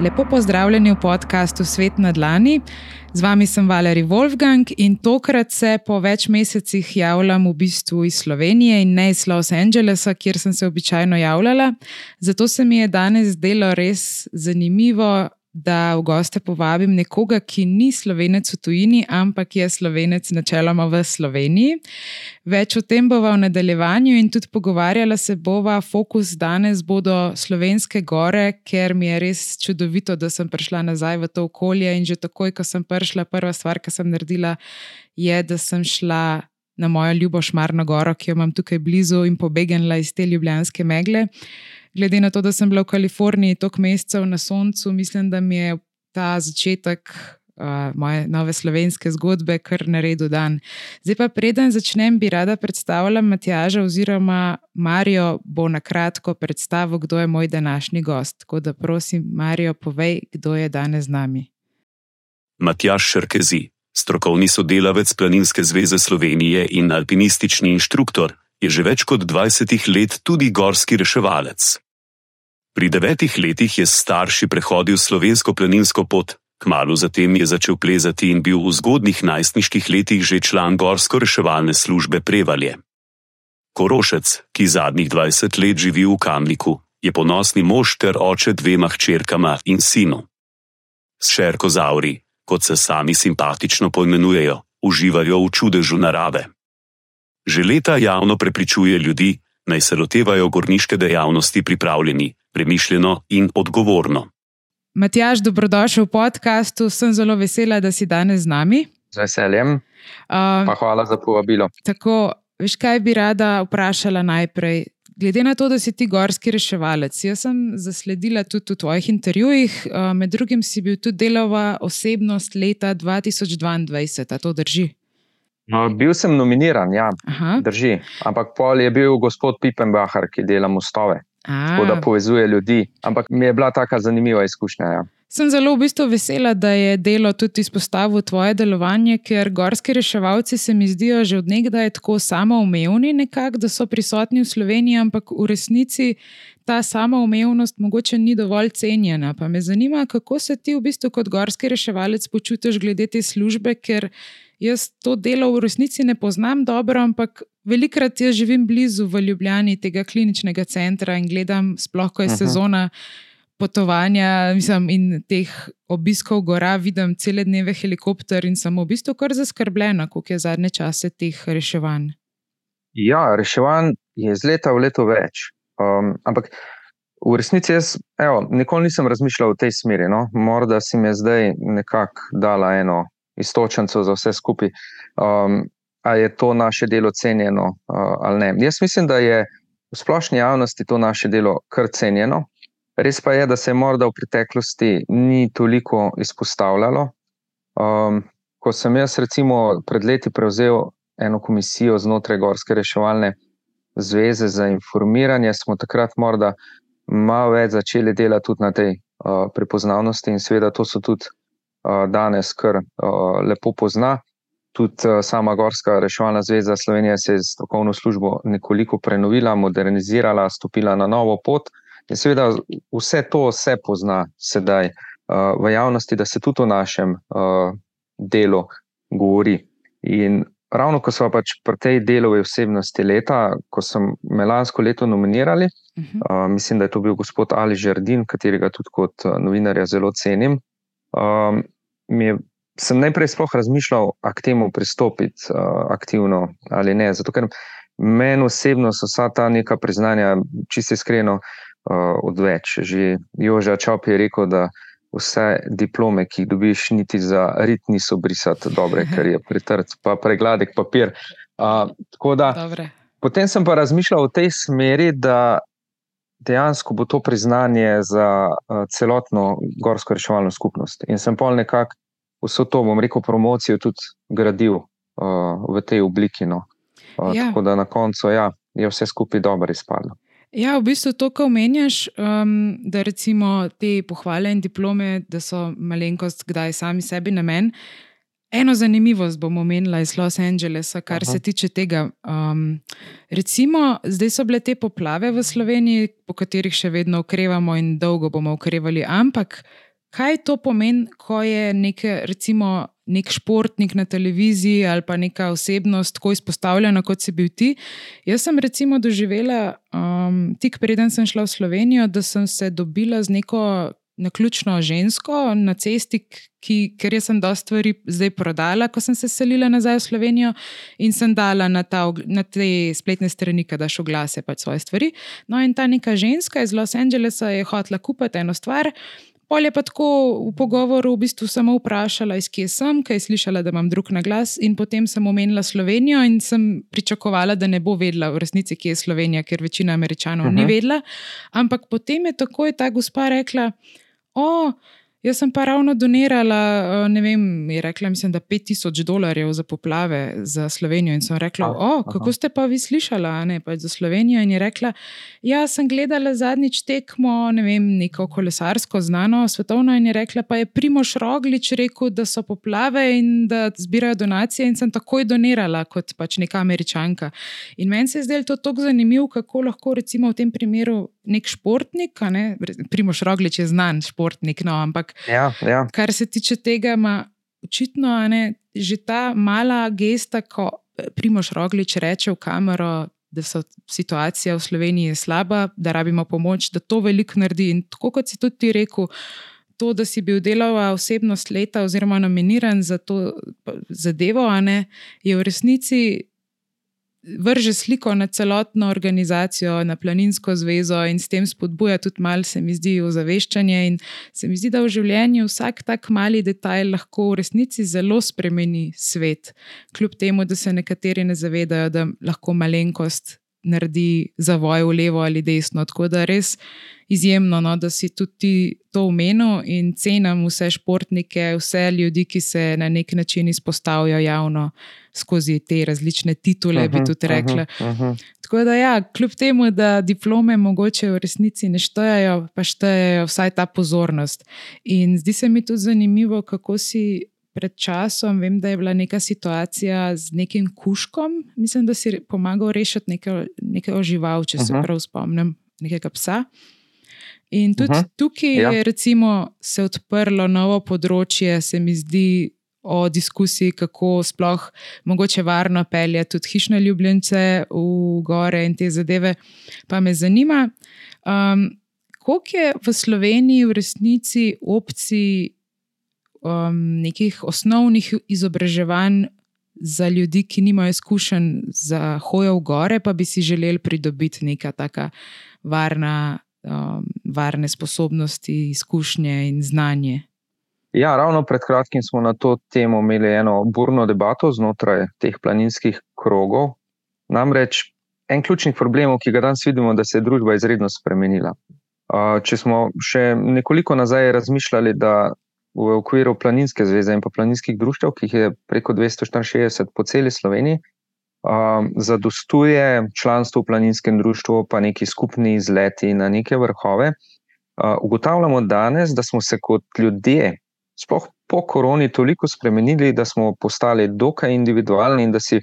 Lepo pozdravljeni v podkastu Svet na Dlani. Z vami sem Valerij Wolfgang in tokrat se po več mesecih javljam v bistvu iz Slovenije in ne iz Los Angelesa, kjer sem se običajno javljala. Zato se mi je danes zdelo res zanimivo da v goste povabim nekoga, ki ni slovenec v tujini, ampak je slovenec načeloma v Sloveniji. Več o tem bova v nadaljevanju in tudi pogovarjala se bova. Fokus danes bodo slovenske gore, ker mi je res čudovito, da sem prišla nazaj v to okolje. In že takoj, ko sem prišla, prva stvar, ki sem naredila, je, da sem šla. Na mojo ljubo Šmarno goro, ki jo imam tukaj blizu, in pobegnila iz te ljubljanske megle. Uh, glede na to, da sem bila v Kaliforniji toliko mesecev na soncu, mislim, da mi je ta začetek uh, moje nove slovenske zgodbe kar naredil dan. Zdaj pa preden začnem, bi rada predstavila Matjaža oziroma Marijo bo na kratko predstavil, kdo je moj današnji gost. Tako da prosim, Marijo, povej, kdo je danes z nami. Matjaš Šrkezi, strokovni sodelavec Planinske zveze Slovenije in alpinistični inštruktor je že več kot 20 let tudi gorski reševalec. Pri devetih letih je s starši prehodil slovensko planinsko pot, kmalo zatem je začel plezati in bil v zgodnih najstniških letih že član gorsko-reševalne službe Prevalje. Korošec, ki zadnjih 20 let živi v Kamniku, je ponosni mož ter oče dvema hčerkama in sinu. S šerko Zauri, kot se sami simpatično poimenujejo, uživajo v čudežu narave že leta javno prepričuje ljudi, naj se lotevajo gorniške dejavnosti pripravljeni, premišljeno in odgovorno. Matjaš, dobrodošel v podkastu. Sem zelo vesela, da si danes z nami. Z veseljem. Uh, hvala za povabilo. Tako, veš, kaj bi rada vprašala najprej? Glede na to, da si ti gorski reševalec, jaz sem zasledila tudi v tvojih intervjujih, med drugim si bil tudi delova osebnost leta 2022, a to drži? No, bil sem nominiran, ja, Aha. drži. Ampak pol je bil gospod Pipenbacher, ki dela mostove. Tako da povezuje ljudi. Ampak mi je bila tako zanimiva izkušnja. Ja. Sem zelo v bistvu vesela, da je delo tudi izpostavilo tvoje delovanje, ker gorski reševalci se mi zdijo že odnegdaj tako samoumevni, nekako, da so prisotni v Sloveniji, ampak v resnici ta samoumevnost mogoče ni dovolj cenjena. Pa me zanima, kako se ti v bistvu kot gorski reševalec počutiš glede te službe, ker jaz to delo v resnici ne poznam dobro, ampak velikrat jaz živim blizu v Ljubljani tega kliničnega centra in gledam, sploh ko je Aha. sezona potovanja mislim, in teh obiskov gora, vidim cele dneve helikopter in sem v bistvu kar zaskrbljena, koliko je zadnje čase teh reševanj. Ja, reševanj je iz leta v leto več. Um, ampak v resnici jaz, evo, nikoli nisem razmišljal v tej smeri. No? Morda si mi je zdaj nekako dala eno istočencev za vse skupaj. Um, ali je to naše delo cenjeno uh, ali ne? Jaz mislim, da je v splošni javnosti to naše delo kar cenjeno. Res pa je, da se je morda v preteklosti ni toliko izpostavljalo. Um, ko sem jaz, recimo, pred leti prevzel eno komisijo znotraj Gorske reševalne zveze za informiranje, smo takrat morda malo več začeli delati tudi na tej uh, prepoznavnosti, in seveda to so tudi danes kar lepo pozna. Tudi sama Gorska reševalna zveza Slovenije se je strokovno službo nekoliko prenovila, modernizirala, stopila na novo pot. In seveda vse to se pozna sedaj v javnosti, da se tudi o našem delu govori. In ravno ko smo pač pri tej delovi osebnosti leta, ko sem me lansko leto nominirali, uh -huh. mislim, da je to bil gospod Ali Žrdin, katerega tudi kot novinarja zelo cenim um, je, sem najprej sploh razmišljal, kako k temu pristopiti uh, aktivno ali ne. Zato, ker meni osebno so vsa ta neka priznanja, čisto iskreno, uh, odveč. Že Joža Čop je rekel, da vse diplome, ki jih dobiš, niti za rit niso brisati dobre, ker je pretrd, pa pregladek papir. Uh, da, potem sem pa razmišljal v tej smeri, da dejansko bo to priznanje za uh, celotno gorsko reševalno skupnost. In sem pol nekako vso to, bom rekel, promocijo tudi gradil uh, v tej obliki. No. Uh, ja. Tako da na koncu ja, je vse skupaj dobro izpadlo. Ja, v bistvu to, kar omenjaš, um, da recimo te pohvale in diplome, da so malenkost, kdaj sami sebi namen. Eno zanimivost bom omenila iz Los Angelesa, kar Aha. se tiče tega. Um, recimo, zdaj so bile te poplave v Sloveniji, po katerih še vedno ukrevamo in dolgo bomo ukrevali, ampak kaj to pomeni, ko je neke, recimo, nek športnik na televiziji ali pa neka osebnost tako izpostavljena, kot si bil ti. Jaz sem recimo doživela, um, tik preden sem šla v Slovenijo, da sem se dobila z neko na ključno žensko na cesti, ki, ker jaz sem dosta stvari zdaj prodala, ko sem se selila nazaj v Slovenijo in sem dala na, ta, na te spletne strani, da daš oglase pač svoje stvari. No, in ta neka ženska iz Los Angelesa je hotela kupiti eno stvar. Pol je pa tako v pogovoru v bistvu samo vprašala, iz kje sem, kaj je slišala, da imam drug na glas, in potem sem omenila Slovenijo in sem pričakovala, da ne bo vedela v resnici, kje je Slovenija, ker večina američanov uh -huh. ni mhm. vedela. Ampak potem je takoj ta gospa rekla, o, jaz sem pa ravno donirala, ne vem, je rekla, mislim, da 5000 dolarjev za poplave za Slovenijo. In sem rekla, o, kako ste pa vi slišala, ne pa za Slovenijo. In je rekla, ja, sem gledala zadnjič tekmo, ne vem, neko kolesarsko znano, svetovno. In je rekla, pa je Primoš Roglič rekel, da so poplave in da zbirajo donacije. In sem takoj donirala kot pač neka američanka. In meni se je zdelo to tako zanimivo, kako lahko recimo v tem primeru nek športnik, ne? Primoš Roglič je znan športnik, no, ampak ja, ja. kar se tiče tega, ima očitno ne, že ta mala gesta, ko Primoš Roglič reče v kamero, da so situacija v Sloveniji slaba, da rabimo pomoč, da to veliko naredi. In tako kot si tudi ti rekel. To, da si bil delova osebnost leta, oziroma nominiran za to zadevo, ne, je v resnici vrže sliko na celotno organizacijo, na Planinsko zvezo in s tem spodbuja tudi malo, se mi zdi, ozaveščanje. In se mi zdi, da v življenju vsak tak mali detajl lahko v resnici zelo spremeni svet, kljub temu, da se nekateri ne zavedajo, da lahko malenkost naredi zavoj v levo ali desno. Tako da res izjemno, no, da si tudi to omenil in cenim vse športnike, vse ljudi, ki se na nek način izpostavljajo javno skozi te različne titule, uh -huh, bi tudi rekla. Uh -huh, uh -huh. Tako da, ja, kljub temu, da diplome mogoče v resnici ne štejejo, pa štejejo vsaj ta pozornost. In zdi se mi tudi zanimivo, kako si. Pred časom vem, da je bila neka situacija z nekim kuškom. Mislim, da si pomagal rešiti nekaj, nekaj žival, če se uh -huh. prav spomnim, nekega psa. In tudi uh -huh. tukaj ja. je recimo, se odprlo novo področje, se mi zdi, o diskusiji, kako sploh mogoče varno peljati tudi hišne ljubljence v gore in te zadeve. Pa me zanima, um, koliko je v Sloveniji v resnici opcij um, nekih osnovnih izobraževanj. Za ljudi, ki nimajo izkušenj za hojo v gore, pa bi si želeli pridobiti neka taka varna um, varne sposobnosti, izkušnje in znanje. Ja, ravno pred kratkim smo na to temo imeli eno burno debato znotraj teh planinskih krogov. Namreč en ključnih problemov, ki ga danes vidimo, da se je družba izredno spremenila. Če smo še nekoliko nazaj razmišljali, da v okviru Planinske zveze in pa planinskih društev, ki jih je preko 264 po celi Sloveniji, zadostuje članstvo v planinskem društvu, pa neki skupni izleti na neke vrhove. Ugotavljamo danes, da smo se kot ljudje, sploh po koroni, toliko spremenili, da smo postali dokaj individualni in da si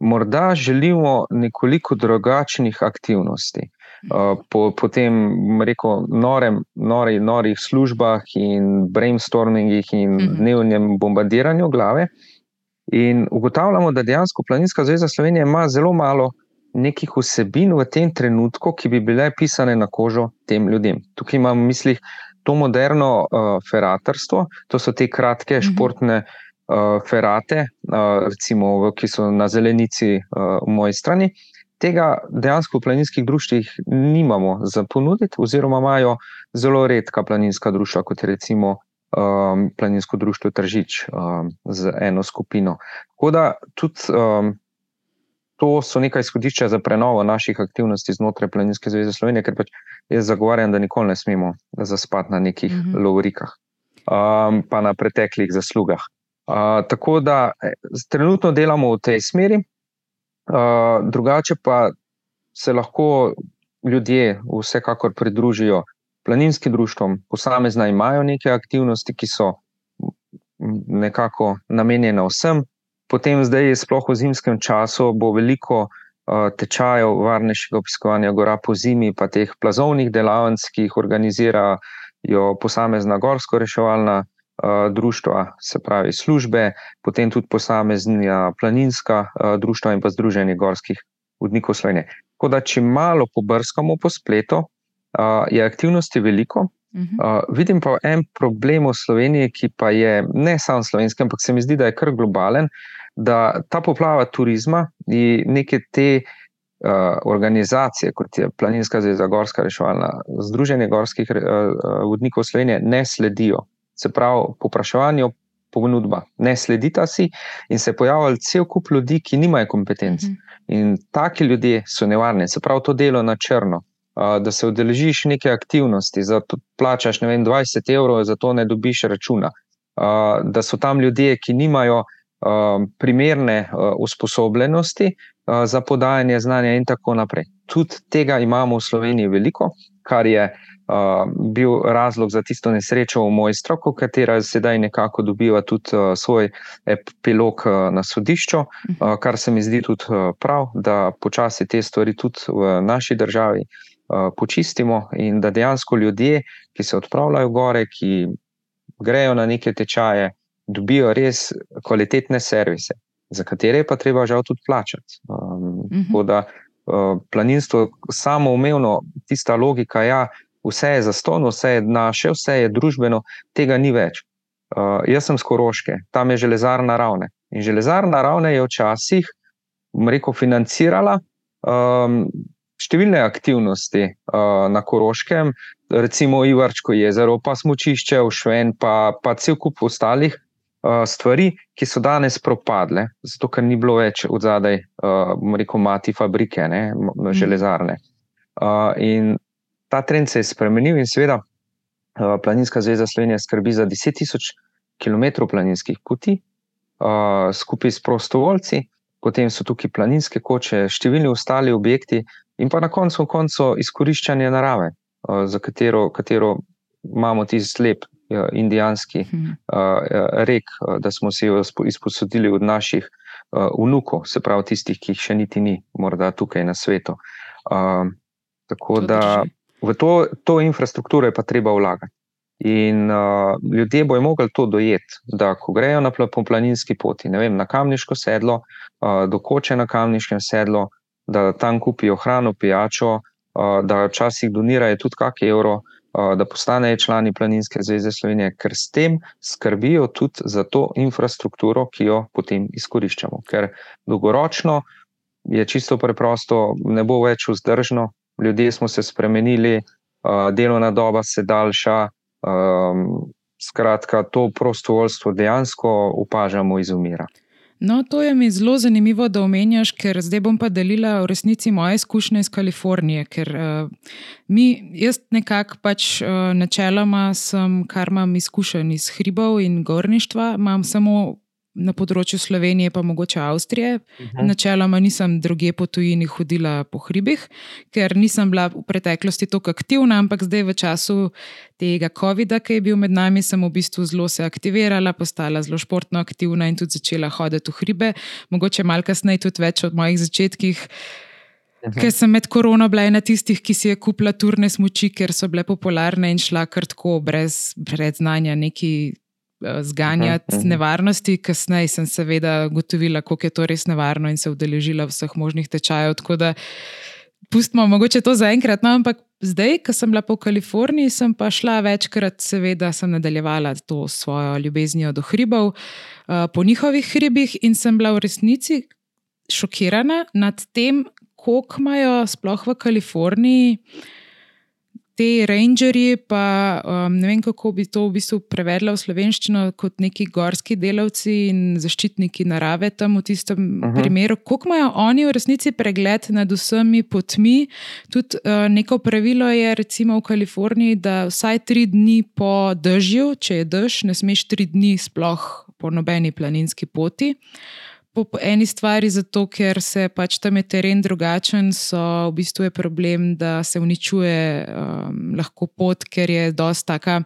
morda želimo nekoliko drugačnih aktivnosti. Uh, po, po tem, rekel norem, nori, norih službah in brainstormingih in mhm. dnevnem bombardiranju glave, uh, In ugotavljamo, da dejansko Planinska zveza Slovenije ima zelo malo nekih vsebin v tem trenutku, ki bi bile pisane na kožo tem ljudem. Tukaj imamo v mislih to moderno uh, feratarstvo, to so te kratke mhm. športne uh, ferate, uh, recimo, ki so na zelenici uh, v moji strani. Tega dejansko v planinskih društvih nimamo za ponuditi, oziroma imajo zelo redka planinska društva, kot je recimo um, planinsko društvo Tržič um, z eno skupino. Tako da tudi um, to so neka izhodišča za prenovo naših aktivnosti znotraj Planinske zveze Slovenije, ker pač jaz zagovarjam, da nikoli ne smemo zaspati na nekih mm -hmm. lovorikah, um, pa na preteklih zaslugah. Uh, tako da eh, trenutno delamo v tej smeri, uh, drugače pa se lahko ljudje vsekakor pridružijo planinskim društvom, posamezna imajo neke aktivnosti, ki so nekako namenjene vsem. Potem, zdaj, sploh v zimskem času, bo veliko uh, tečajev varnejšega obiskovanja gora po zimi, pa teh plazovnih delavnic, ki jih organizirajo posamezna gorsko reševalna uh, društva, se pravi službe, potem tudi posamezna planinska uh, društva in pa Združenje gorskih vodnikov Slovenije. Tako da, če malo pobrskamo po spletu, uh, je aktivnosti veliko. Uh, vidim pa en problem v Sloveniji, ki pa je ne samo slovenski, ampak se mi zdi, da je kar globalen, da ta poplava turizma in neke te uh, organizacije, kot je Planinska zveza, Gorska reševalna, Združenje gorskih uh, vodnikov Slovenije, ne sledijo. Se pravi, popraševanje, ponudba, ne sledita si in se je pojavil cel kup ljudi, ki nimajo kompetenc. Uh -huh. In taki ljudje so nevarni, se pravi, to delo na črno da se udeležiš neke aktivnosti, da plačaš vem, 20 evrov, za to ne dobiš računa. Da so tam ljudje, ki nimajo primerne usposobljenosti za podajanje znanja, in tako naprej. Tudi tega imamo v Sloveniji veliko, kar je bil razlog za tisto nesrečo v moji stroku, katera sedaj nekako dobiva tudi svoj epilog na sodišču, kar se mi zdi tudi prav, da počasi te stvari tudi v naši državi. Počistimo in da dejansko ljudje, ki se odpravljajo gore, ki grejo na neke tečaje, dobijo res kvalitetne servise, za katere pa treba žal tudi plačati. Um, tako da uh, planinstvo, samo umevno, tista logika, ja, vse je zastonj, vse je naše, vse je družbeno, tega ni več. Uh, jaz sem skoroške, tam je železarna naravne. In železarna naravne je včasih, rekel, financirala. Um, številne aktivnosti uh, na Koroškem, recimo Ivarčko jezero, pa smočišče v Šven, pa, pa cel kup ostalih uh, stvari, ki so danes propadle, zato ker ni bilo več od zadaj, uh, rekel, mati fabrike, ne, železarne. Uh, in ta trend se je spremenil, in seveda uh, Planinska zveza Slovenije skrbi za 10.000 km planinskih poti, uh, skupaj s prostovoljci. Potem so tukaj planinske koče, številni ostali objekti, in pa na koncu, koncu izkoriščanje narave, za katero, katero imamo ti slep, indijanski mhm. rek, da smo si jo izposodili od naših vnukov, se pravi tistih, ki jih še niti ni, morda tukaj na svetu. Tako da v to, to infrastrukturo je pa treba vlagati. In uh, ljudje bojo mogli to dojeti, da ko grejo na planinski poti, ne vem, na kamniško sedlo, uh, do koče na kamniškem sedlu, da tam kupijo hrano, pijačo, da včasih donirajo tudi kakšen evro, da postanejo člani Planinske zveze Slovenije, ker s tem skrbijo tudi za to infrastrukturo, ki jo potem izkoriščamo. Ker dolgoročno je čisto preprosto, ne bo več vzdržno, ljudje smo se spremenili, delovna doba se daljša. Skratka, to prostovoljstvo dejansko opažamo izumirati. No, to je mi zelo zanimivo, da omenjaš, ker zdaj bom pa delila v resnici moje izkušnje iz Kalifornije. Ker uh, mi, jaz nekako pač uh, načeloma sem, kar imam izkušen iz hribov in gorništva, imam samo na področju Slovenije, pa mogoče Avstrije. Uh mhm. -huh. Načeloma nisem druge po tujini hodila po hribih, ker nisem bila v preteklosti tako aktivna, ampak zdaj v času tega COVID-a, ki je bil med nami, sem v bistvu zelo se aktivirala, postala zelo športno aktivna in tudi začela hoditi v hribe. Mogoče malce kasneje tudi več od mojih začetkih. Mhm. Ker sem med korono bila ena tistih, ki si je kupila turne smoči, ker so bile popularne in šla kar tako, brez predznanja, neki Eh, zganjati uh -huh. nevarnosti. Kasneje sem seveda ugotovila, kako je to res nevarno in se udeležila vseh možnih tečajev. Tako da pustimo mogoče to za enkrat. No, ampak zdaj, ko sem bila po Kaliforniji, sem pa šla večkrat, seveda sem nadaljevala to svojo ljubeznijo do hribov, uh, po njihovih hribih in sem bila v resnici šokirana nad tem, koliko imajo sploh v Kaliforniji te rangerji, pa um, ne vem, kako bi to v bistvu prevedla v slovenščino, kot neki gorski delavci in zaščitniki narave tam v tistem uh -huh. primeru. Kako imajo oni v resnici pregled nad vsemi potmi? Tudi uh, neko pravilo je, recimo v Kaliforniji, da vsaj tri dni po dežju, če je dež, ne smeš tri dni sploh po nobeni planinski poti. Uh, po eni stvari, zato ker se pač tam je teren drugačen, so v bistvu je problem, da se uničuje um, lahko pot, ker je dosta taka.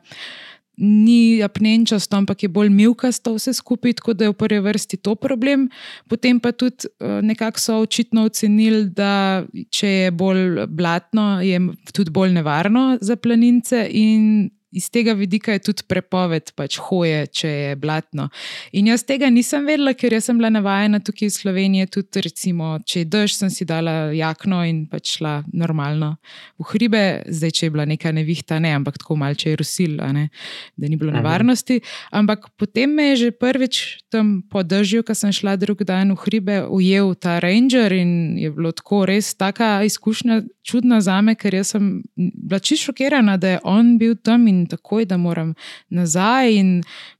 Ni apnenčasto, ampak je bolj milkasto vse skupaj, tako da je v prvi vrsti to problem. Potem pa tudi uh, nekako so očitno ocenili, da če je bolj blatno, je tudi bolj nevarno za planince. In iz tega vidika je tudi prepoved pač hoje, če je blatno. In jaz tega nisem vedela, ker sem bila navajena tukaj v Sloveniji, tudi recimo, če je dež, sem si dala jakno in pač šla normalno v hribe, zdaj če je bila neka nevihta, ne, ampak tako malce je rusil, da ni bilo nevarnosti. Ampak potem me je že prvič tam po dežju, ko sem šla drug dan v hribe, ujel ta ranger in je bilo tako res taka izkušnja čudna za me, ker sem bila čisto šokirana, da je on bil tam in takoj, da moram nazaj in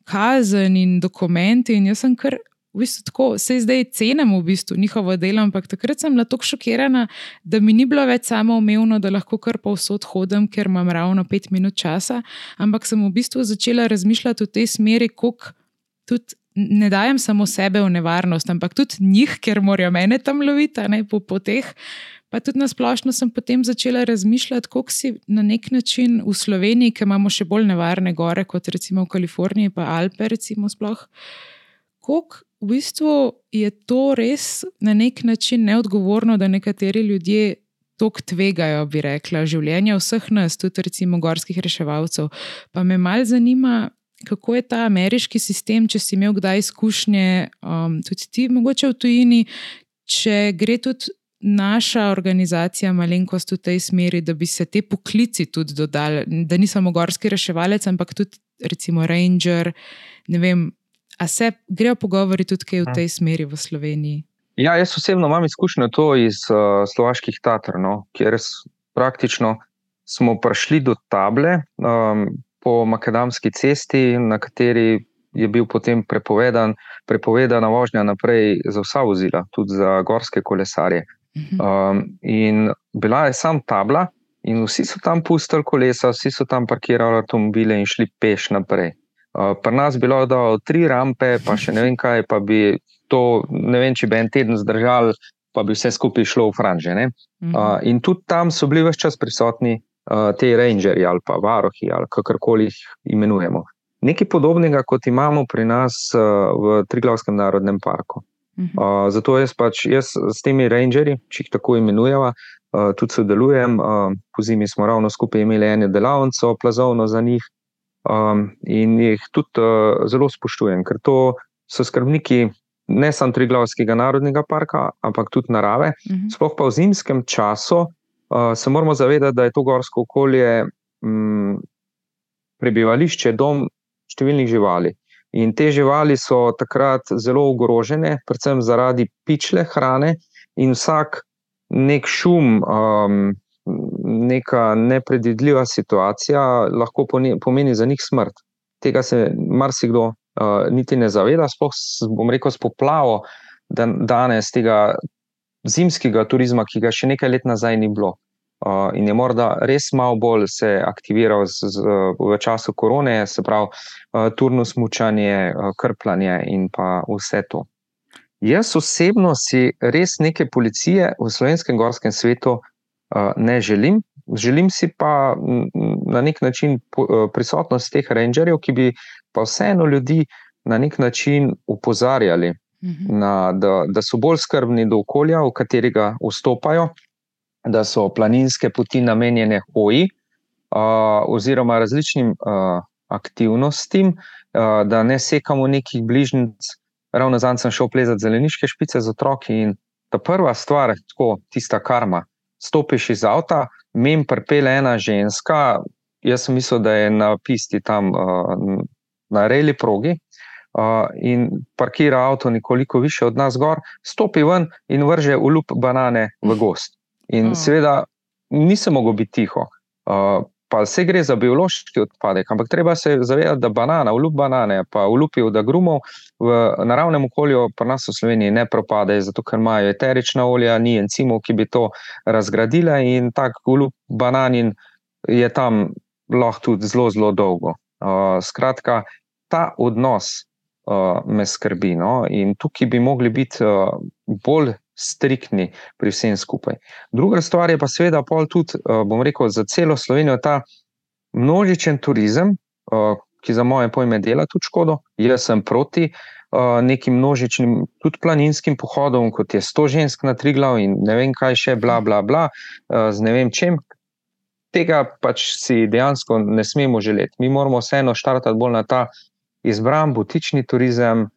kazen in dokumenti. In jaz sem kar. V bistvu tako, se zdaj cenim v bistvu njihovo delo, ampak takrat sem bila tako šokirana, da mi ni bilo več samo umevno, da lahko kar povsod hodim, ker imam ravno pet minut časa, ampak sem v bistvu začela razmišljati v tej smeri, kako tudi ne dajem samo sebe v nevarnost, ampak tudi njih, ker morajo mene tam loviti, ne po poteh. Pa tudi na splošno sem potem začela razmišljati, kako si na nek način v Sloveniji, ki imamo še bolj nevarne gore kot recimo v Kaliforniji, pa Alpe, recimo, sploh. Kako v bistvu je to res na nek način neodgovorno, da nekateri ljudje tako tvegajo, bi rekla, življenje vseh nas, tudi recimo gorskih reševalcev. Pa me mal zanima. Kako je ta ameriški sistem, če si imel kdaj izkušnje, um, tudi ti, mogoče v tujini, če gre tudi naša organizacija malenkost v tej smeri, da bi se te poklici tudi dodali, da ni samo gorski reševalec, ampak tudi recimo ranger. Ne vem, a se grejo pogovori tudi v tej smeri v Sloveniji? Ja, jaz osebno imam izkušnjo to iz uh, slovaških Tatr, no, kjer praktično smo prišli do table um, po makadamski cesti, na kateri je bil potem prepovedan, prepovedana vožnja naprej za vsa vozila, tudi za gorske kolesarje. Mhm. Um, in bila je sam tabla, in vsi so tam pustili kolesa, vsi so tam parkirali avtomobile in šli peš naprej. Uh, Pri nas je bilo, da so tri rampe, pa še ne vem kaj, pa bi to, ne vem, če bi en teden zdržal, pa bi vse skupaj šlo v franže. Mhm. Uh, in tudi tam so bili vse čas prisotni uh, ti rangerji ali pa varohi ali kakorkoli jih imenujemo. Nekaj podobnega, kot imamo pri nas uh, v Triglavskem narodnem parku. Uh, zato jaz pač jaz s temi rangerji, če jih tako imenujemo, uh, tudi sodelujem. Uh, po zimi smo ravno skupaj imeli eno delavnico, plazovno za njih um, in jih tudi uh, zelo spoštujem, ker to so skrbniki ne samo Triglavskega narodnega parka, ampak tudi narave. Uh -huh. Sploh pa v zimskem času uh, se moramo zavedati, da je to gorsko okolje um, prebivališče, dom številnih živali. In te živali so takrat zelo ogrožene, predvsem zaradi pičle hrane, in vsak nek šum, um, neka nepredvidljiva situacija lahko pomeni za njih smrt. Tega se marsikdo uh, niti ne zaveda, sploh bom rekel, s poplavo danes tega zimskega turizma, ki ga še nekaj let nazaj ni bilo. Uh, in je morda res malo bolj se aktiviral z, z, v času korone, se pravi, uh, turno smučanje, uh, krpljanje in pa vse to. Jaz osebno si res neke policije v slovenskem gorskem svetu uh, ne želim. Želim si pa na nek način prisotnost teh rangerjev, ki bi pa vseeno ljudi na nek način upozarjali, uh mhm. -huh. na, da, da so bolj skrbni do okolja, v katerega vstopajo da so planinske poti namenjene hoji uh, oziroma različnim uh, aktivnostim, uh, da ne sekamo nekih bližnjic. Ravno zdaj sem šel plezati zeleniške špice z otroki in ta prva stvar, tako tista karma. Stopiš iz avta, mem prepele ena ženska, jaz sem mislil, da je na pisti tam uh, na reli progi. Uh, in parkira avto nekoliko više od nas, gor, stopi ven in vrže ulup banane v gost. In mm. seveda nisem mogel biti tiho. Uh, pa se gre za biološki odpadek, ampak treba se zavedati, da banana, ulup banane, pa ulupi od agrumov v naravnem okolju, pa nas v Sloveniji ne propade, zato ker imajo eterična olja, ni encimov, ki bi to razgradile in tak ulup bananin je tam lahko tudi zelo, zelo dolgo. Uh, skratka, ta odnos uh, me skrbi. No? In tukaj bi mogli biti uh, bolj striktni pri vsem skupaj. Druga stvar je pa seveda pol tudi, eh, bom rekel, za celo Slovenijo ta množičen turizem, eh, ki za moje pojme dela tudi škodo. Jaz sem proti eh, nekim množičnim, tudi planinskim pohodom, kot je sto žensk na tri glav in ne vem kaj še, bla, bla, bla, z ne vem čem. tega pač si dejansko ne smemo želeti. Mi moramo vseeno štartati bolj na ta izbran butični turizem,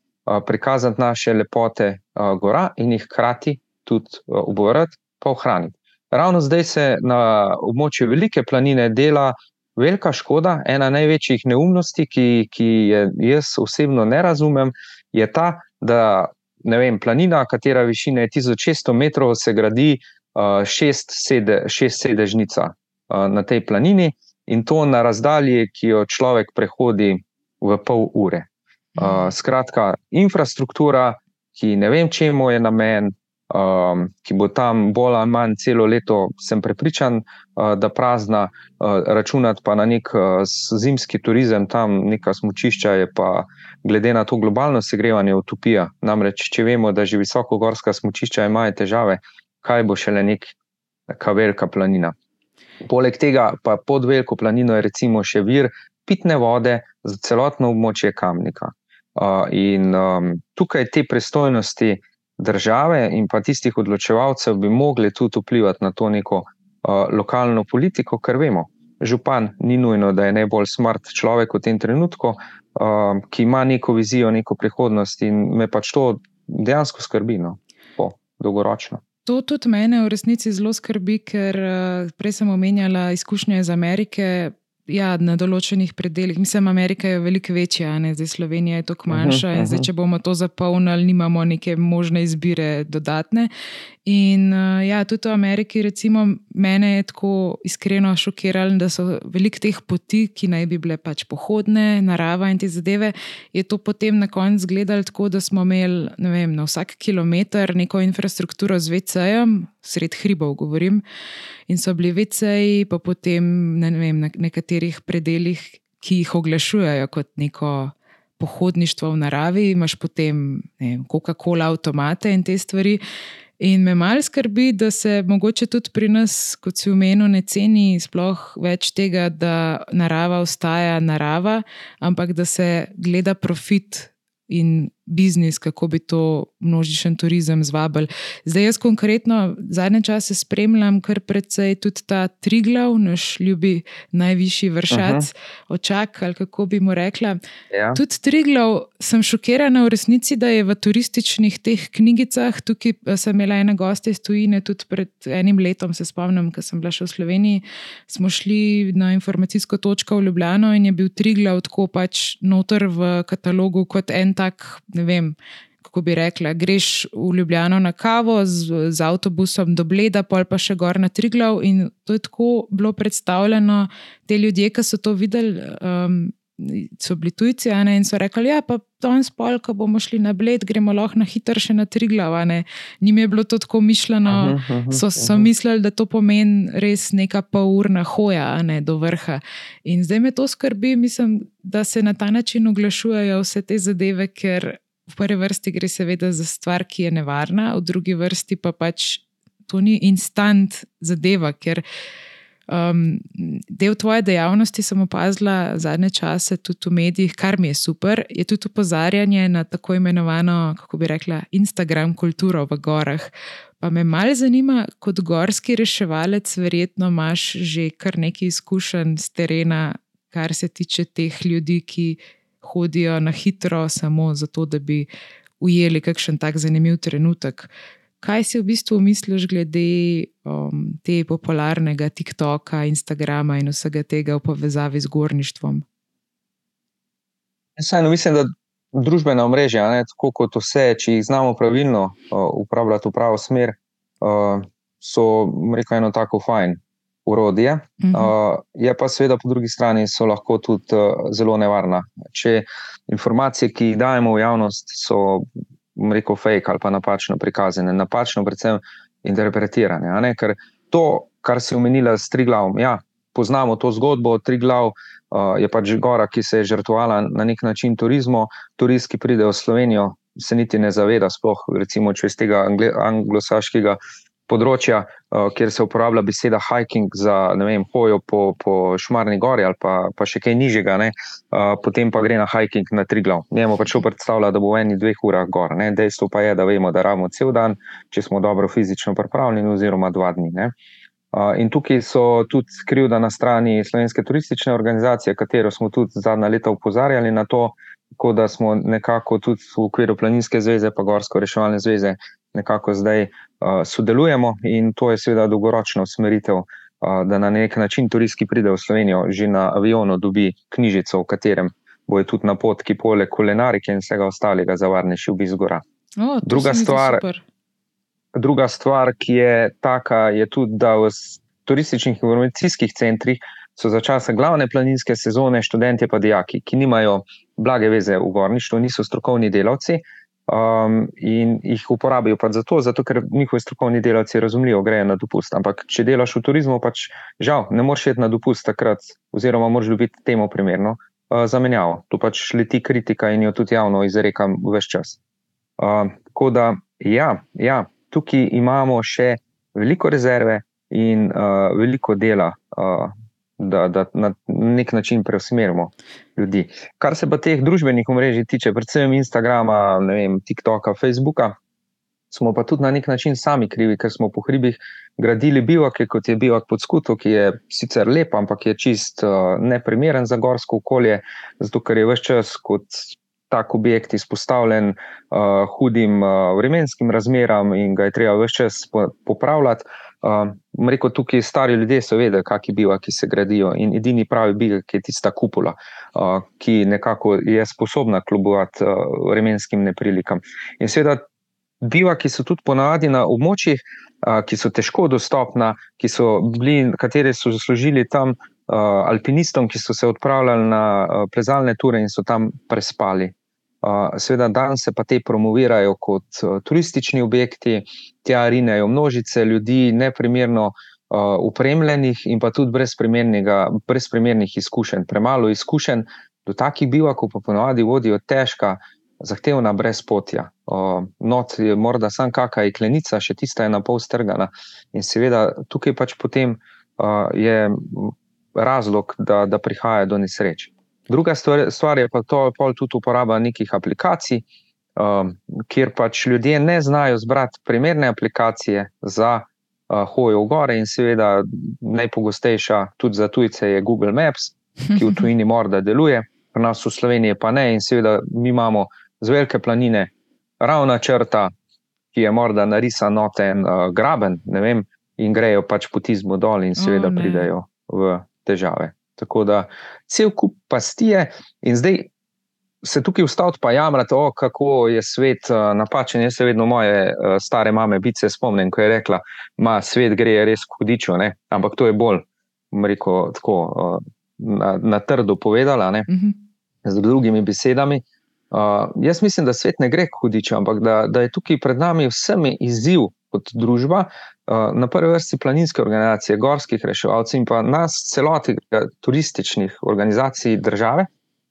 prikazati naše lepote gora in jih hkrati tudi obovrati, pa ohraniti. Ravno zdaj se na območju Velike planine dela velika škoda. Ena največjih neumnosti, ki, ki je jaz osebno ne razumem, je ta, da vem, planina, katera višina je 1600 metrov, se gradi uh, šest, sede, šest sedežnica uh, na tej planini in to na razdalji, ki jo človek prehodi v pol ure. Uh, skratka, infrastruktura, ki ne vem, čemu je namen, um, ki bo tam bolj ali manj celo leto, sem prepričan, uh, da prazna, uh, računati pa na nek uh, zimski turizem, tam neka smočišča je pa, glede na to globalno segrevanje, utopija. Namreč, če vemo, da že visokogorska smočišča imajo težave, kaj bo šele neka velika planina. Poleg tega pa pod veliko planino je recimo še vir pitne vode za celotno območje kamnika. Uh, in um, tukaj te pristojnosti države in pa tistih odločevalcev bi mogli tudi vplivati na to neko uh, lokalno politiko, ker vemo, župan ni nujno, da je najbolj smrt človek v tem trenutku, uh, ki ima neko vizijo, neko prihodnost in me pač to dejansko skrbi, no, po dolgoročno. To tudi mene v resnici zelo skrbi, ker prej sem omenjala izkušnje iz Amerike, Ja, na določenih predeljih. Mislim, Amerika je veliko večja, ne? zdaj Slovenija je tako manjša. Uh -huh, uh -huh. Zdaj, če bomo to zapolnili, nimamo neke možne izbire dodatne. In uh, ja, tudi v Ameriki, recimo, mene je tako iskreno šokiralo, da so veliko teh poti, ki naj bi bile pač pohodne, narava in te zadeve, je to potem na koncu izgledalo tako, da smo imeli vem, na vsak kilometr neko infrastrukturo z VC-jem, sred hribov, govorim. In so bili VC-ji, pa potem ne vem, na nekaterih predeljih, ki jih oglašujejo kot neko. Pohodništvo v naravi, imaš potem Coca-Cola, avtomate in te stvari. In me malo skrbi, da se mogoče tudi pri nas, kot si umenil, ne ceni sploh več tega, da narava ostaja narava, ampak da se gleda profit in biznis, kako bi to množičen turizem zvabili. Zdaj, jaz konkretno zadnje čase spremljam kar precej tudi ta Triglav, naš ljubi najvišji vršac, uh -huh. očak ali kako bi mu rekla. Ja. Tudi Triglav sem šokirana v resnici, da je v turističnih teh knjigicah. Tukaj eh, sem imela ene goste iz tujine, tudi pred enim letom, se spomnim, ko sem bila še v Sloveniji. Smo šli na informacijsko točko v Ljubljano in je bil Triglav tako pač noter v katalogu kot en tak ne vem, kako bi rekla, greš v Ljubljano na kavo z, z avtobusom do Bleda, pol pa še gor na Triglav. In to je tako bilo predstavljeno, te ljudje, ki so to videli. Um, So bili tujci ne, in so rekli, da ja, to en spol, ko bomo šli na bled, gremo lahko na hitro še na tri glave. Njim je bilo to tako mišljeno, so, so mislili, da to pomeni res neka pol urna hoja ne, do vrha. In zdaj me to skrbi, mislim, da se na ta način oglašujejo vse te zadeve, ker v prvi vrsti gre seveda za stvar, ki je nevarna, v drugi vrsti pa pač to ni instant zadeva, ker um, del tvoje dejavnosti sem opazila zadnje čase tudi v medijih, kar mi je super, je tudi upozarjanje na tako imenovano, kako bi rekla, Instagram kulturo v gorah. Pa me malo zanima, kot gorski reševalec, verjetno imaš že kar nekaj izkušenj z terena, kar se tiče teh ljudi, ki hodijo na hitro, samo zato, da bi ujeli kakšen tak zanimiv trenutek. Kaj si v bistvu misliš glede um, te popularnega TikToka, Instagrama in vsega tega v povezavi z gorništvom? Sajno, mislim, da družbena mreža, ne, tako kot vse, če jih znamo pravilno uh, upravljati v pravo smer, uh, so rekel, eno tako fajn urodje. Uh -huh. uh, je pa seveda po drugi strani so lahko tudi uh, zelo nevarna. Če informacije, ki jih dajemo v javnost, so rekel fake ali pa napačno prikazane, napačno predvsem interpretirane. Ker to, kar si omenila s tri glavom, ja, poznamo to zgodbo, tri glav. Uh, je pač gora, ki se je žrtvovala na nek način turizmu. Turist, ki pride v Slovenijo, se niti ne zaveda, sploh recimo, če iz tega anglosaškega področja, uh, kjer se uporablja beseda hiking za vem, hojo po, po Šmarni gori ali pa, pa še kaj nižjega, uh, potem pa gre na hiking na tri glav. Njemu pač predstavlja, da bo v eni dveh urah gor. Ne? Dejstvo pa je, da vemo, da rabimo cel dan, če smo dobro fizično pripravljeni, oziroma dva dni. In tukaj so tudi krivda na strani Slovenske turistične organizacije, katero smo tudi zadnja leta upozarjali na to, tako da smo nekako tudi v okviru Planinske zveze in Gorsko reševalne zveze nekako zdaj sodelujemo in to je seveda dolgoročna usmeritev, da na nek način turist, ki pride v Slovenijo, že na avionu dobi knjižico, v katerem bojo tudi na pot, ki poleg kulinarike in vsega ostalega za varnejši obisk gora. O, druga, stvar, druga stvar, ki je taka, je tudi, da v turističnih informacijskih centrih so za časa glavne planinske sezone študenti pa dijaki, ki nimajo blage veze v gorništvu, niso strokovni delavci. Um, in jih uporabijo pa zato, zato, ker njihovi strokovni delavci razumljivo grejo na dopust. Ampak, če delaš v turizmu, pač žal, ne moreš iti na dopust takrat, oziroma moraš dobiti temu primerno uh, zamenjavo. Tu pač leti kritika in jo tudi javno izrekam vse čas. Uh, tako da, ja, ja, tukaj imamo še veliko rezerve in uh, veliko dela. Uh, da, da na nek način preusmerimo ljudi. Kar se pa teh družbenih omrežij tiče, predvsem Instagrama, vem, TikToka, Facebooka, smo pa tudi na nek način sami krivi, ker smo po hribih gradili bivake, kot je bivak pod skuto, ki je sicer lep, ampak je čist uh, neprimeren za gorsko okolje, zato ker je vse čas kot. Tak objekt izpostavljen uh, hudim uh, vremenskim razmeram, in ga je treba vse čas popravljati. Uh, rekel, tukaj stari ljudje so vedeli, kakšni bivaki se gradijo. In edini pravi bivak je tista kupula, uh, ki nekako je sposobna kljubovati uh, vremenskim neprilikam. In seveda, bivaki so tudi ponavadi na območjih, uh, ki so težko dostopna, ki so bili, kateri so zaslužili tam uh, alpinistom, ki so se odpravljali na uh, plezalne ture in so tam prespali. Seveda, danes se pa te promovirajo kot turistični objekti, tja rinejo množice ljudi, neprimerno upremljenih in pa tudi brez, brez primernih izkušenj. Premalo izkušenj, do takih bivakov pa ponovadi vodijo težka, zahtevna brezpotja. Not je morda sam kakšna iklenica, še tista je na pol strgana. In seveda tukaj pač potem je razlog, da, da prihaja do nesreč. Druga stvar, stvar je pa to, da tudi uporaba nekih aplikacij, um, kjer pač ljudje ne znajo zbrati primerne aplikacije za uh, hojo v gore, in seveda najpogostejša tudi za tujce je Google Maps, ki v tujini morda deluje, pri nas v Sloveniji pa ne. In seveda mi imamo z velike planine ravna črta, ki je morda narisana noten uh, graben, vem, in grejo pač potizmo dol, in seveda oh, pridejo v težave. Tako da cel kup pastije in zdaj se tukaj vstaviti, pa jamrati, oh, kako je svet uh, napačen. Jaz se vedno moje uh, stare mame bice spomnim, ko je rekla, da svet gre res hudičo, ne? ampak to je bolj, rekel, tako uh, na, na trdo povedala, uh mhm. -huh. z drugimi besedami. Uh, jaz mislim, da svet ne gre hudičo, ampak da, da je tukaj pred nami vsemi izziv kot družba, na prvi vrsti planinske organizacije, gorskih reševalcev in pa nas, celotnih turističnih organizacij države,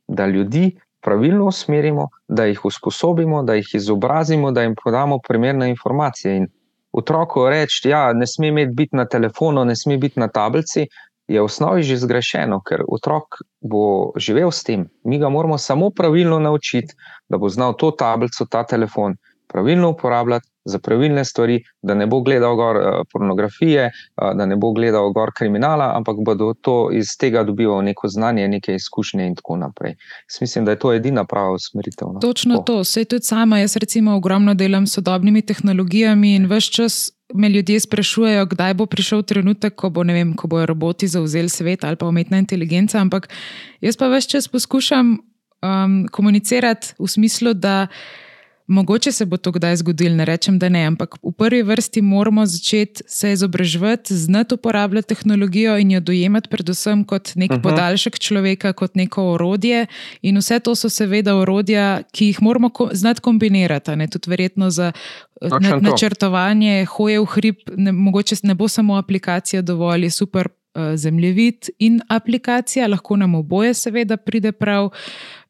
da ljudi pravilno usmerimo, da jih usposobimo, da jih izobrazimo, da jim podamo primerne informacije. In otroku reči, da ja, ne sme imeti biti na telefonu, ne sme biti na tablici. Je v osnovi že zgrešeno, ker otrok bo živel s tem. Mi ga moramo samo pravilno naučiti, da bo znal to tablico, ta telefon pravilno uporabljati, za pravilne stvari, da ne bo gledal gor uh, pornografije, uh, da ne bo gledal gor kriminala, ampak bodo to iz tega dobivali neko znanje, neke izkušnje in tako naprej. Jaz mislim, da je to edina prava usmeritev. No? Točno tako. to, vse tudi sama. Jaz recimo ogromno delam s sodobnimi tehnologijami in vse čas. Me ljudje sprašujejo, kdaj bo prišel trenutek, ko, bo, vem, ko bojo roboti zauzeli svet ali pa umetna inteligenca. Ampak jaz pa več čas poskušam um, komunicirati v smislu, da Mogoče se bo to kdaj zgodilo, ne rečem, da ne, ampak v prvi vrsti moramo začeti se izobraževati, znati uporabljati tehnologijo in jo dojemati predvsem kot nek uh mhm. -huh. podaljšek človeka, kot neko orodje. In vse to so seveda orodja, ki jih moramo ko znati kombinirati. Ne? Tudi verjetno za na načrtovanje hoje v hrib, ne, mogoče ne bo samo aplikacija dovolj, je super. Eh, zemljevid in aplikacija, lahko nam oboje, seveda, pride prav.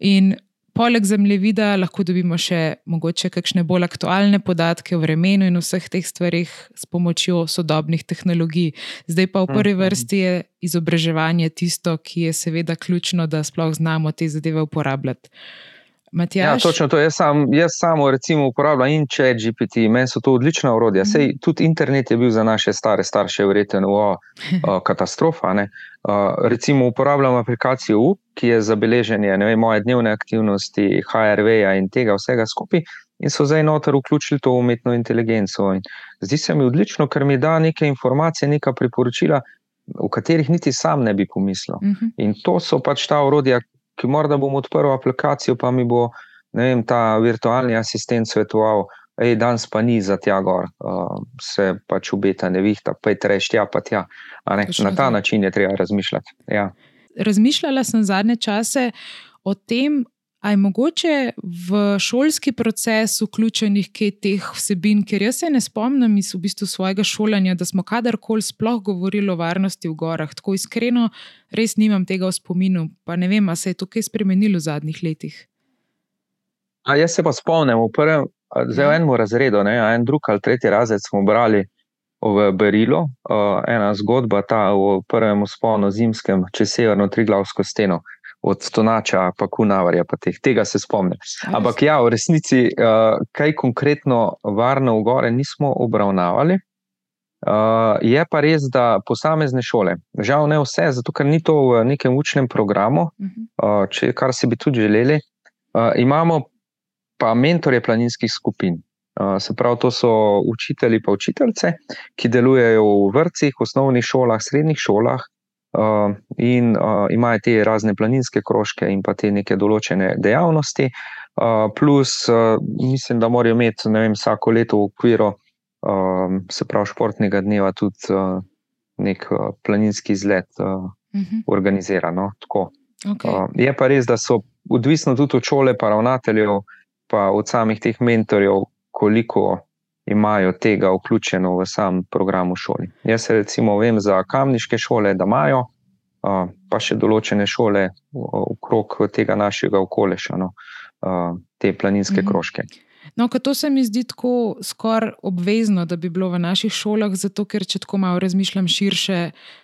In Poleg zemljevida lahko dobimo še mogoče kakšne bolj aktualne podatke o vremenu in vseh teh stvarih s pomočjo sodobnih tehnologij. Zdaj pa v prvi mhm. vrsti je izobraževanje tisto, ki je seveda ključno, da sploh znamo te zadeve uporabljati. Matjaž? Ja, točno to. Jaz, sam, jaz samo recimo uporabljam in če GPT, meni so to odlična urodja. Sej Mhm. tudi internet je bil za naše stare starše verjetno o, o, katastrofa. Ne? Uh, recimo uporabljam aplikacijo U, ki je za beleženje vem, moje dnevne aktivnosti, HRV-ja in tega vsega skupaj. In so zdaj noter vključili to umetno inteligenco. In zdi se mi odlično, ker mi da neke informacije, neka priporočila, o katerih niti sam ne bi pomislil. Mhm. In to so pač ta urodja, ki morda bom odprl aplikacijo, pa mi bo vem, ta virtualni asistent svetoval, hej, danes pa ni za tja gor, uh, se pač obeta nevihta, pa je treš tja, pa tja. Na ta način je treba razmišljati. Ja. Razmišljala sem zadnje čase o tem, ali je mogoče v šolski proces vključenih kaj teh vsebin, ker jaz se ne spomnim iz v bistvu svojega šolanja, da smo kadarkoli sploh govorili o varnosti v gorah. Tako iskreno, res nimam tega v spominu, pa ne vem, ali se je to kaj spremenilo v zadnjih letih. A jaz se pa spomnim, v prvem, a, zdaj v Ja. enem razredu, ne, a en drug ali tretji razred smo brali v Berilu, uh, ena zgodba, ta o prvem usponu zimskem čez severno Triglavsko steno. Od Stonača, pa Kunavarja, pa teh, tega se spomnim. Ampak ja, v resnici, uh, kaj konkretno varno v gore nismo obravnavali. Uh, je pa res, da posamezne šole, žal ne vse, zato ker ni to v nekem učnem programu, uh, če, kar si bi tudi želeli, uh, imamo pa mentorje planinskih skupin. Uh, se pravi, to so učitelji pa učiteljice, ki delujejo v vrtcih, osnovnih šolah, srednjih šolah uh, in uh, imajo te razne planinske krožke in pa te neke določene dejavnosti. Uh, plus, uh, mislim, da morajo imeti vem, vsako leto v okviru um, se pravi športnega dneva tudi uh, nek uh, planinski izlet uh, Mhm. organizirano. Tako. Okay. Uh, je pa res, da so odvisno tudi od šole, pa ravnateljev, pa od samih teh mentorjev, koliko imajo tega vključeno v sam program v šoli. Jaz recimo vem za kamniške šole, da imajo, pa še določene šole okrog tega našega okoleša, no, te planinske Mhm. No, ker to se mi zdi tako skoraj obvezno, da bi bilo v naših šolah, zato ker če tako malo razmišljam širše,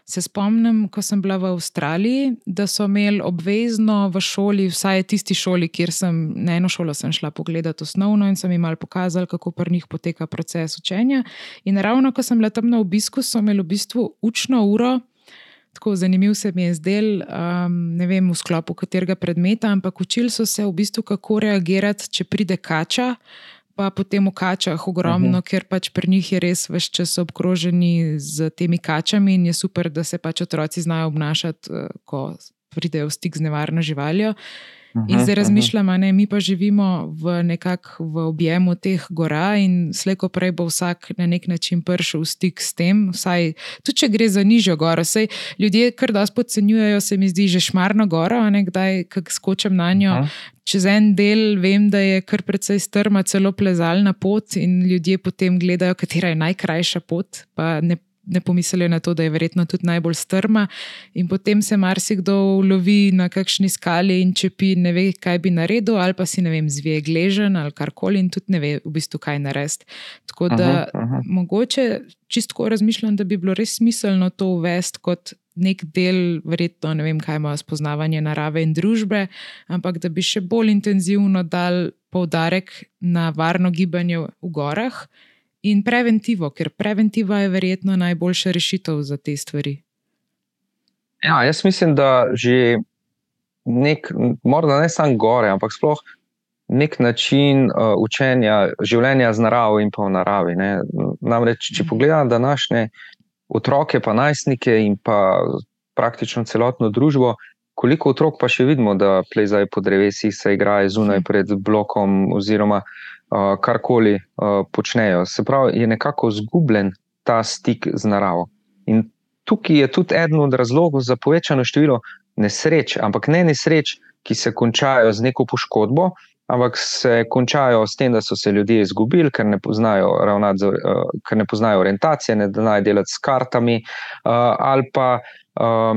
se spomnim, ko sem bila v Avstraliji, da so imeli obvezno v šoli, vsaj tisti šoli, kjer sem na eno šolo sem šla pogledati osnovno in sem jim malo pokazala, kako pri njih poteka proces učenja. In ravno, ko sem bila tam na obisku, so imeli v bistvu učno uro. Tako zanimiv se mi je zdel, um, ne vem v sklopu katerega predmeta, ampak učili so se v bistvu, kako reagirati, če pride kača. Pa potem v kačah ogromno, uh -huh. ker pač pri njih je res vse čas obkroženi z temi kačami in je super, da se pač otroci znajo obnašati, eh, ko pridejo v stik z nevarno živaljo. In zdaj razmišljam, ne, mi pa živimo v nekako v objemu teh gora, in slejko prej bo vsak na nek način prišel v stik s tem. Vsaj, tudi če gre za nižjo goro, sej ljudje kar dosti podcenjujejo, se mi zdi že šmarno goro, a ne kdaj, ko skočim na njo. Aha. Čez en del vem, da je kar precej strma, celo plezalna pot, in ljudje potem gledajo, katera je najkrajša pot, pa ne, ne pomislijo na to, da je verjetno tudi najbolj strma. In potem se marsikdo ulovi na kakšni skali in čepi, ne ve, kaj bi naredil, ali pa si ne vem, zvije gležen ali karkoli, in tudi ne ve, v bistvu, kaj narediti. Tako da Aha, aha. mogoče čisto razmišljam, da bi bilo res smiselno to uvesti kot nek del, verjetno ne vem, kaj ima spoznavanje narave in družbe, ampak da bi še bolj intenzivno dal poudarek na varno gibanje v gorah in preventivo, ker preventiva je verjetno najboljša rešitev za te stvari. Ja, jaz mislim, da že nek, morda ne samo gore, ampak sploh nek način uh, učenja življenja z naravo in pa v naravi. Ne. Namreč, če pogledam današnje otroke, pa najstnike in pa praktično celotno družbo, koliko otrok pa še vidimo, da plezajo po drevesih, se igrajo zunaj pred blokom oziroma uh, karkoli uh, počnejo. Se pravi, je nekako zgubljen ta stik z naravo. In tukaj je tudi eden od razlogov za povečano število nesreč, ampak ne nesreč, ki se končajo z neko poškodbo, ampak se končajo s tem, da so se ljudje izgubili, ker ne poznajo, ravnati, uh, ker ne poznajo orientacije, ne znajo delati s kartami, uh, ali pa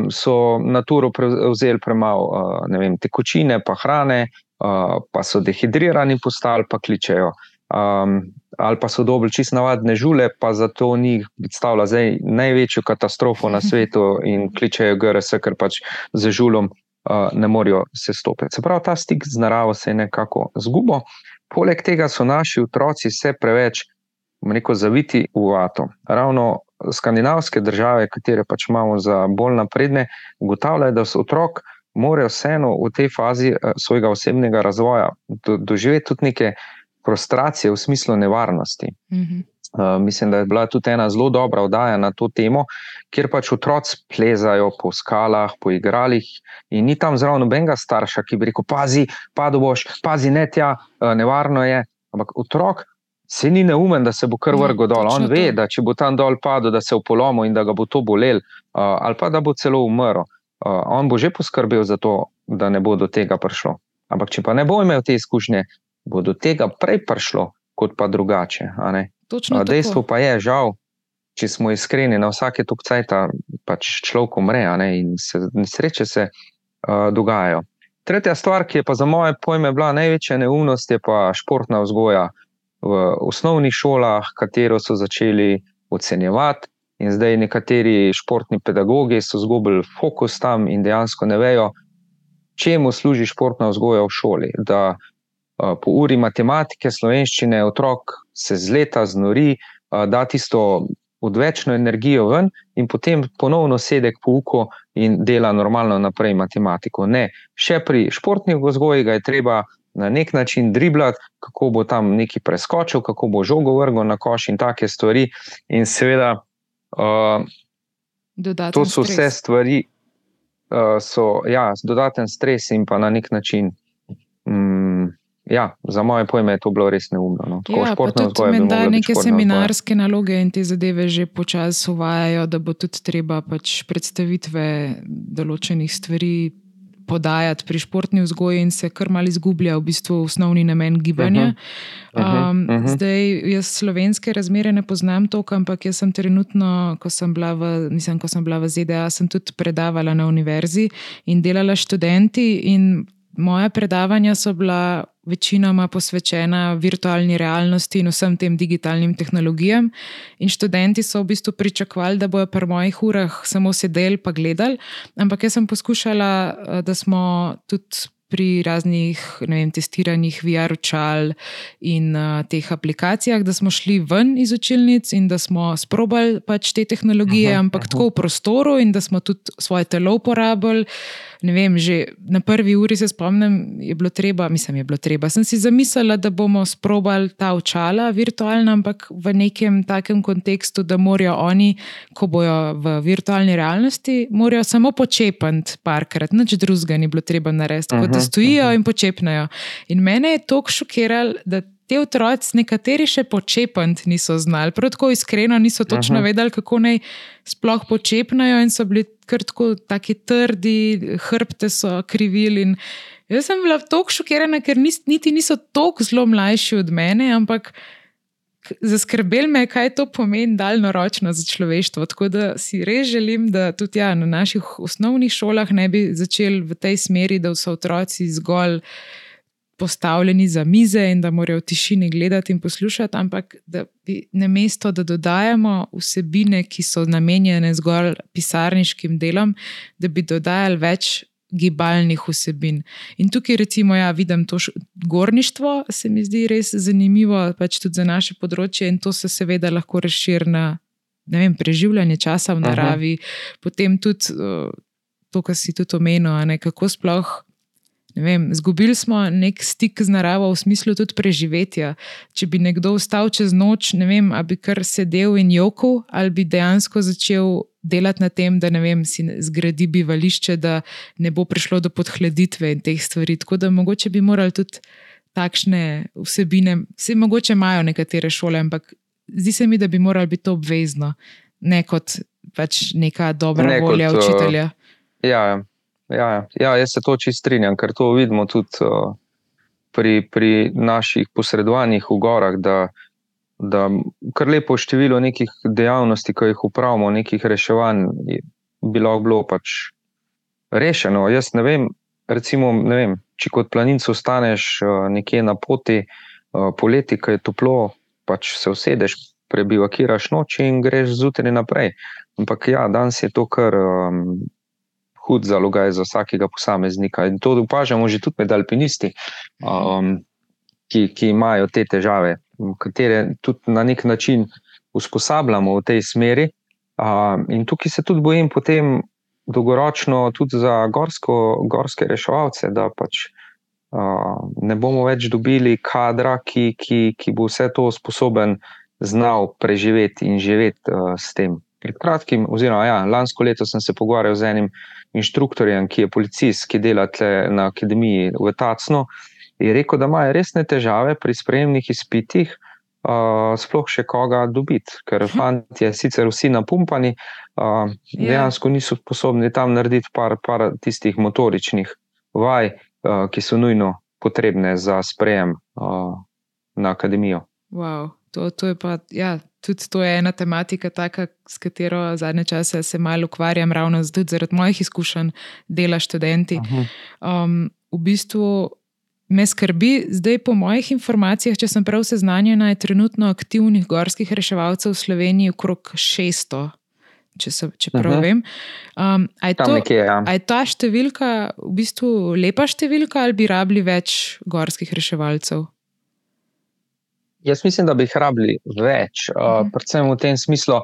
so naturo prevzeli premalo uh, vem, tekočine, pa hrane, uh, pa so dehidrirani postali, pa kličejo. Um, ali pa so dobili čisto navadne žule, pa zato njih predstavlja zdaj največjo katastrofo na svetu in kličejo GRS, ker pač za žulom ne morejo se stopiti. Se pravi, ta stik z naravo se je nekako zgubo. Poleg tega so naši otroci vse preveč, rekel, zaviti v atom. Ravno skandinavske države, katere pač imamo za bolj napredne, ugotavljajo, da so otrok. Morajo vseeno v tej fazi svojega osebnega razvoja do, doživeti tudi neke frustracije v smislu nevarnosti. Mm -hmm. uh, mislim, da je bila tudi ena zelo dobra oddaja na to temo, kjer pač otroci plezajo po skalah, po igralih, in ni tam zraven nobenega starša, ki bi rekel: Pazi, padu boš, pazi, ne tja, uh, nevarno je. Ampak otrok se ni neumen, da se bo kar vrgel dol. On ve, da če bo tam dol padel, da se v polomu in da ga bo to bolel, uh, ali pa da bo celo umrl. Uh, on bo že poskrbel za to, da ne bo do tega prišlo. Ampak, če pa ne bo imel te izkušnje, bo do tega prej prišlo, kot pa drugače. Uh, dejstvo pa je, žal, če smo iskreni, na vsake tok cajta pač človek umre in se nesreče se uh, dogajajo. Tretja stvar, ki je pa za moje pojme bila največja neumnost, je pa športna vzgoja v osnovnih šolah, katero so začeli ocenjevati. In zdaj nekateri športni pedagogi so izgubili fokus tam in dejansko ne vejo, čemu služi športna vzgoja v šoli. Da po uri matematike, slovenščine, otrok se z leta znori, da tisto odvečno energijo ven in potem ponovno sedi k pouku in dela normalno naprej matematiko. Ne, še pri športni vzgoji ga je treba na nek način driblati, kako bo tam neki preskočil, kako bo žogo vrgel na koš in take stvari. In seveda, uh, to so stres. vse stvari, uh, so ja, dodaten stres in pa na nek način. Um, Ja, za moje pojme je to bilo res neumno. No. Ja, tudi menda neke seminarske vzgoja. naloge in te zadeve že počasi uvajajo, da bo tudi treba pač predstavitve določenih stvari podajati pri športni vzgoji in se kar mal izgublja v bistvu osnovni namen gibanja. Uh -huh. Um, uh -huh. Zdaj, jaz slovenske razmere ne poznam toliko, ampak jaz sem trenutno, ko sem bila v, mislim, ko sem bila v ZDA, sem tudi predavala na univerzi in delala študenti in moja predavanja so bila večinoma posvečena virtualni realnosti in vsem tem digitalnim tehnologijam. In študenti so v bistvu pričakovali, da bodo pri mojih urah samo sedeli in gledali, ampak jaz sem poskušala, eh, da smo tudi pri raznih vem, testiranjih VR očal in uh, teh aplikacijah, da smo šli ven iz učilnic in da smo sprobali pač te tehnologije, aha, ampak aha. tako v prostoru in da smo tudi svoje telo uporabljali. Ne vem, že na prvi uri se spomnim, je bilo treba, mislim, je bilo treba. Sem si zamislila, da bomo sprobali ta očala virtualna, ampak v nekem takem kontekstu, da morajo oni, ko bojo v virtualni realnosti, morajo samo počepati parkrat, nič drugega ni bilo treba narediti, kot da stojijo in počepnajo. In mene je to šokiralo, da te otroci, nekateri še počepant niso znali, prav tako iskreno niso točno Aha. vedeli, kako naj sploh počepnajo, in so bili kar tako trdi, hrbte so krivili. Jaz sem bila tako šokirana, ker nis, niti niso tako zelo mlajši od mene, ampak. Zaskrbel me je, kaj to pomeni daljnoročno za človeštvo. Tako da si res želim, da tudi ja, na naših osnovnih šolah ne bi začeli v tej smeri, da so otroci zgolj postavljeni za mize in da morajo v tišini gledati in poslušati, ampak da bi na mesto, da dodajamo vsebine, ki so namenjene zgolj pisarniškim delom, da bi dodajali več. Gibalnih vsebin. In tukaj, recimo, ja, vidim to gorništvo, se mi zdi res zanimivo, pač tudi za naše področje, in to se seveda lahko razširi na vem, preživljanje časa v naravi, Aha. potem tudi to, kar si tudi omenil, kako sploh Zgubili smo nek stik z naravo v smislu tudi preživetja. Če bi nekdo vstal čez noč, ne vem, ali bi kar sedel in jokal, ali bi dejansko začel delati na tem, da vem, si zgradi bivališče, da ne bo prišlo do podhladitve in teh stvari. Tako da mogoče bi morali tudi takšne vsebine, vse mogoče imajo nekatere šole, ampak zdi se mi, da bi moralo biti to obvezno, ne kot pač neka dobra ne volja kot, uh, učitelja. Ja, ja. Ja, ja, jaz se to čisto strinjam, ker to vidimo tudi uh, pri, pri naših posredovanjih v gorah, da, da kar lepo število nekih dejavnosti, ki jih upravimo, nekih reševanj, bi lahko bilo pač rešeno. Jaz ne vem, recimo, ne vem, če kot planincu ostaneš uh, nekje na poti, uh, poleti, ki je toplo, pač se usedeš, prebivakiraš noč in greš zjutraj naprej. Ampak ja, danes je to kar. Um, hud zalogaj za vsakega posameznika. In to opažamo že tudi med alpinisti, um, ki, ki imajo te težave, katere tudi na nek način usposabljamo v tej smeri. Um, in tukaj se tudi bojim potem dolgoročno tudi za gorsko, gorske reševalce, da pač. Uh, ne bomo več dobili kadra, ki, ki, ki bo vse to sposoben znal preživeti in živeti uh, s tem. Pred kratkim, oziroma ja, lansko leto sem se pogovarjal z enim inštruktorjem, ki je policist, ki dela na akademiji v Tacnu. Je rekel, da imajo resne težave pri sprejemnih izpitih, uh, sploh še koga dobiti, ker hm. fanti, sicer vsi napumpani, uh, dejansko niso sposobni tam narediti par, par tistih motoričnih vaj, uh, ki so nujno potrebne za sprejem uh, na akademijo. Wow. To, to je pa, ja, tudi to je ena tematika, taka, s katero zadnje čase se malo ukvarjam, ravno zaradi mojih izkušenj dela študenti. Um, v bistvu me skrbi, zdaj po mojih informacijah, če sem prav seznanjena, je trenutno aktivnih gorskih reševalcev v Sloveniji okrog 600. Če, se, če prav uh -huh. vem. Um, je, to, nekje, ja. je ta številka v bistvu lepa številka, ali bi rabili več gorskih reševalcev? Jaz mislim, da bi jih rabili več, uh predvsem v tem smislu,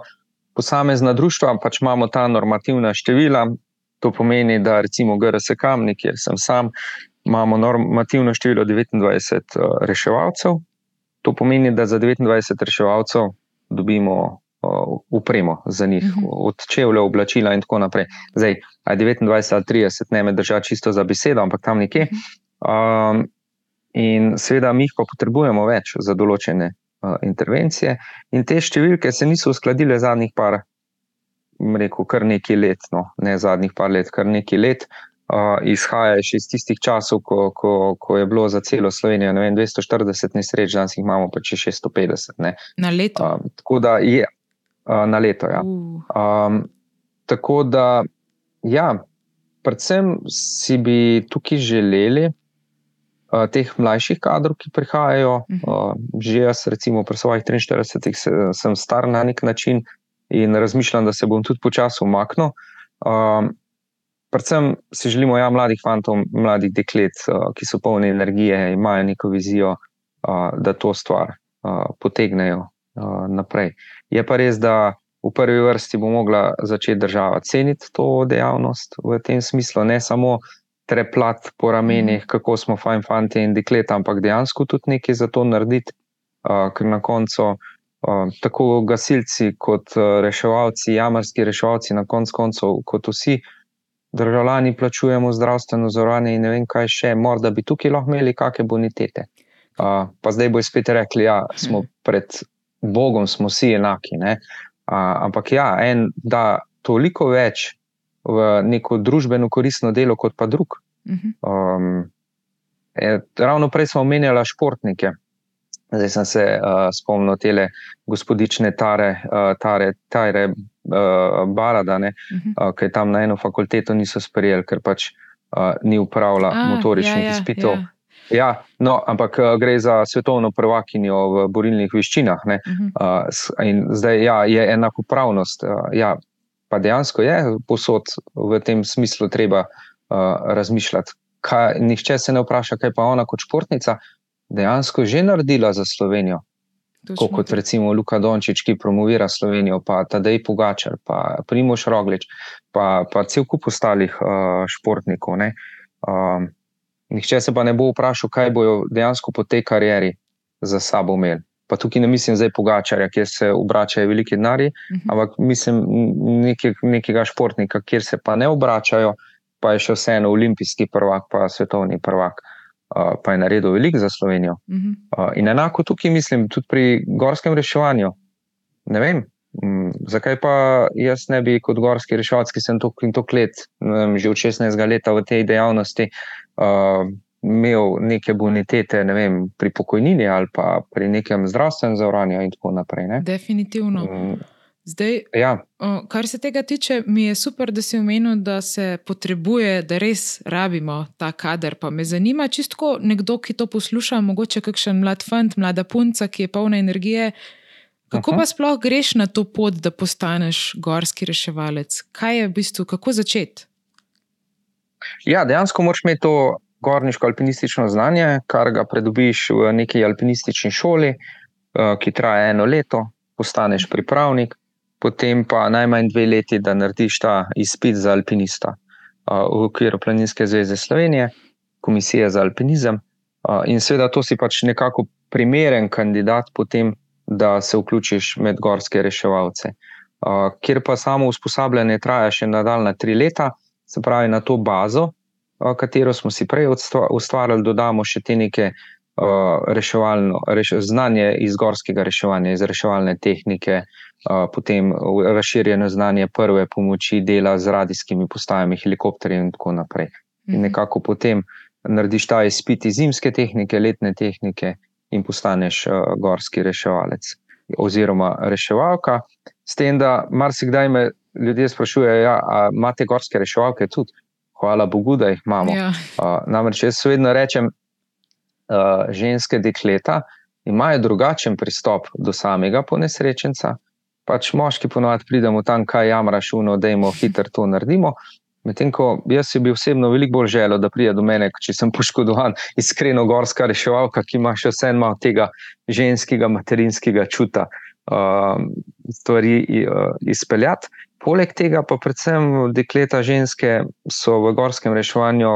posamezna društva pač imamo ta normativna števila. To pomeni, da recimo GRS Kamnik, kjer sem sam, imamo normativno število 29 uh, reševalcev. To pomeni, da za 29 reševalcev dobimo uh, upremo za njih, uh -huh. od čevlja, oblačila in tako naprej. Zdaj, 29 ali 30, ne me držati čisto za besedo, ampak tam nekje. Um, In seveda, mi pa potrebujemo več za določene uh, intervencije, in te številke se niso uskladile zadnjih par, rekel, kar nekaj let, no, ne zadnjih par let, kar nekaj let. Uh, izhaja še iz tistih časov, ko, ko, ko je bilo za celo Slovenijo vem, 240 nesreč, danes jih imamo pa če 650. Ne. Na leto. Uh, tako da je uh, na leto. Ja. Uh. Um, tako da, ja, predvsem si bi tukaj želeli, teh mlajših kadrov, ki prihajajo. Uh, že jaz, recimo, pri svojih 43, se, sem star na nek način in razmišljam, da se bom tudi počasi umaknil. Uh, predvsem si želimo, ja, mladih fantov, mladih deklet, uh, ki so polni energije, imajo neko vizijo, uh, da to stvar uh, potegnejo uh, naprej. Je pa res, da. V prvi vrsti bo mogla začeti država ceniti to dejavnost v tem smislu, ne samo treplat po ramenih, mm. kako smo fajn fanti in dekleta, ampak dejansko tudi nekaj za to narediti, uh, ker na koncu uh, tako gasilci, kot uh, reševalci, jamarski reševalci, na koncu koncev, kot vsi državljani, plačujemo zdravstveno zavarovanje in ne vem, kaj še, morda bi tukaj lahko imeli kakšne bonitete. Uh, pa zdaj bo spet rekli, da ja, smo pred Bogom, smo vsi enaki. Uh, ampak ja, en da toliko več v neko družbeno koristno delo, kot pa drug. Um, je, ravno prej smo omenjali športnike. Zdaj sem se uh, spomnil te gospodične Tare, uh, tare, tare uh, Baradane, uh, ki tam na eno fakulteto niso sprejeli, ker pač uh, ni upravljala motoričnih ja, ja, izpitov. Ja. Ja, no, ampak uh, gre za svetovno prvakinjo v borilnih veščinah. Uh -huh. uh, zdaj ja, je enakopravnost. Uh, ja, pa dejansko je posod v tem smislu treba uh, razmišljati. Kaj, nihče se ne vpraša, kaj pa ona kot športnica dejansko že naredila za Slovenijo. Tako kot recimo Luka Dončić, ki promovira Slovenijo, pa Tadej Pogačar, pa Primoš Roglič, pa, pa cel kup ostalih uh, športnikov. Uh, nihče se pa ne bo vprašal, kaj bojo dejansko po tej karieri za sabo imeli pa tukaj ne mislim zdaj pogačarja, kjer se obračajo veliki denari, uh mhm. -huh. ampak mislim nekaj, nekega športnika, kjer se pa ne obračajo, pa je še vseeno olimpijski prvak, pa svetovni prvak, uh, pa je naredil veliko za Slovenijo. Uh -huh. uh, in enako tukaj mislim, tudi pri gorskem reševanju. Ne vem. Mm, zakaj pa jaz ne bi kot gorski reševalec, ki sem tukaj in tok let, vem, že od 16 let v tej dejavnosti, uh, imel neke bonitete ne vem, pri pokojnini ali pa pri nekem zdravstvenem zavarovanju, in tako naprej. Ne? Definitivno. Um, Zdaj, ja. Kar se tega tiče, mi je super, da si omenil, da se potrebuje, da res rabimo ta kader. Pa me zanima, čisto nekdo, ki to posluša, mogoče kakšen mlad fant, mlada punca, ki je polna energije. Kako Aha. pa sploh greš na to pot, da postaneš gorski reševalec? Kaj je v bistvu, kako začeti? Ja, dejansko moraš imeti to gorniško alpinistično znanje, kar ga pridobiš v neki alpinistični šoli, uh, ki traja eno leto, postaneš pripravnik, potem pa najmanj dve leti, da narediš ta izpit za alpinista uh, v okviru Planinske zveze Slovenije, Komisije za alpinizem. Uh, in seveda, to si pač nekako primeren kandidat, potem, da se vključiš med gorske reševalce. Uh, Ker pa samo usposabljanje traja še nadaljna tri leta, se pravi na to bazo, katero smo si prej ustvarjali, dodamo še te neke reševalno reš, znanje iz gorskega reševanja, iz reševalne tehnike, potem razširjeno znanje prve pomoči, dela z radijskimi postajami, helikopterji in tako naprej. In Mhm. nekako potem narediš ta izpit iz zimske tehnike, letne tehnike in postaneš gorski reševalec oziroma reševalka. S tem, da marsikdaj me ljudje sprašujejo, ja, a imate gorske reševalke tudi? Hvala Bogu, da jih imamo. Ja. Uh, namreč jaz vedno rečem, uh, ženske dekleta imajo drugačen pristop do samega ponesrečenca. Pač moški ponovadi pridemo tam, kaj jamraš, uno, da jim hitro to naredimo. Medtem ko jaz bi osebno veliko bolj želel, da pride do mene, če sem poškodovan, iskreno gorska reševalka, ki ima še vse malo tega ženskega, materinskega čuta uh, stvari uh, izpeljati. Poleg tega pa predvsem dekleta ženske so v gorskem reševanju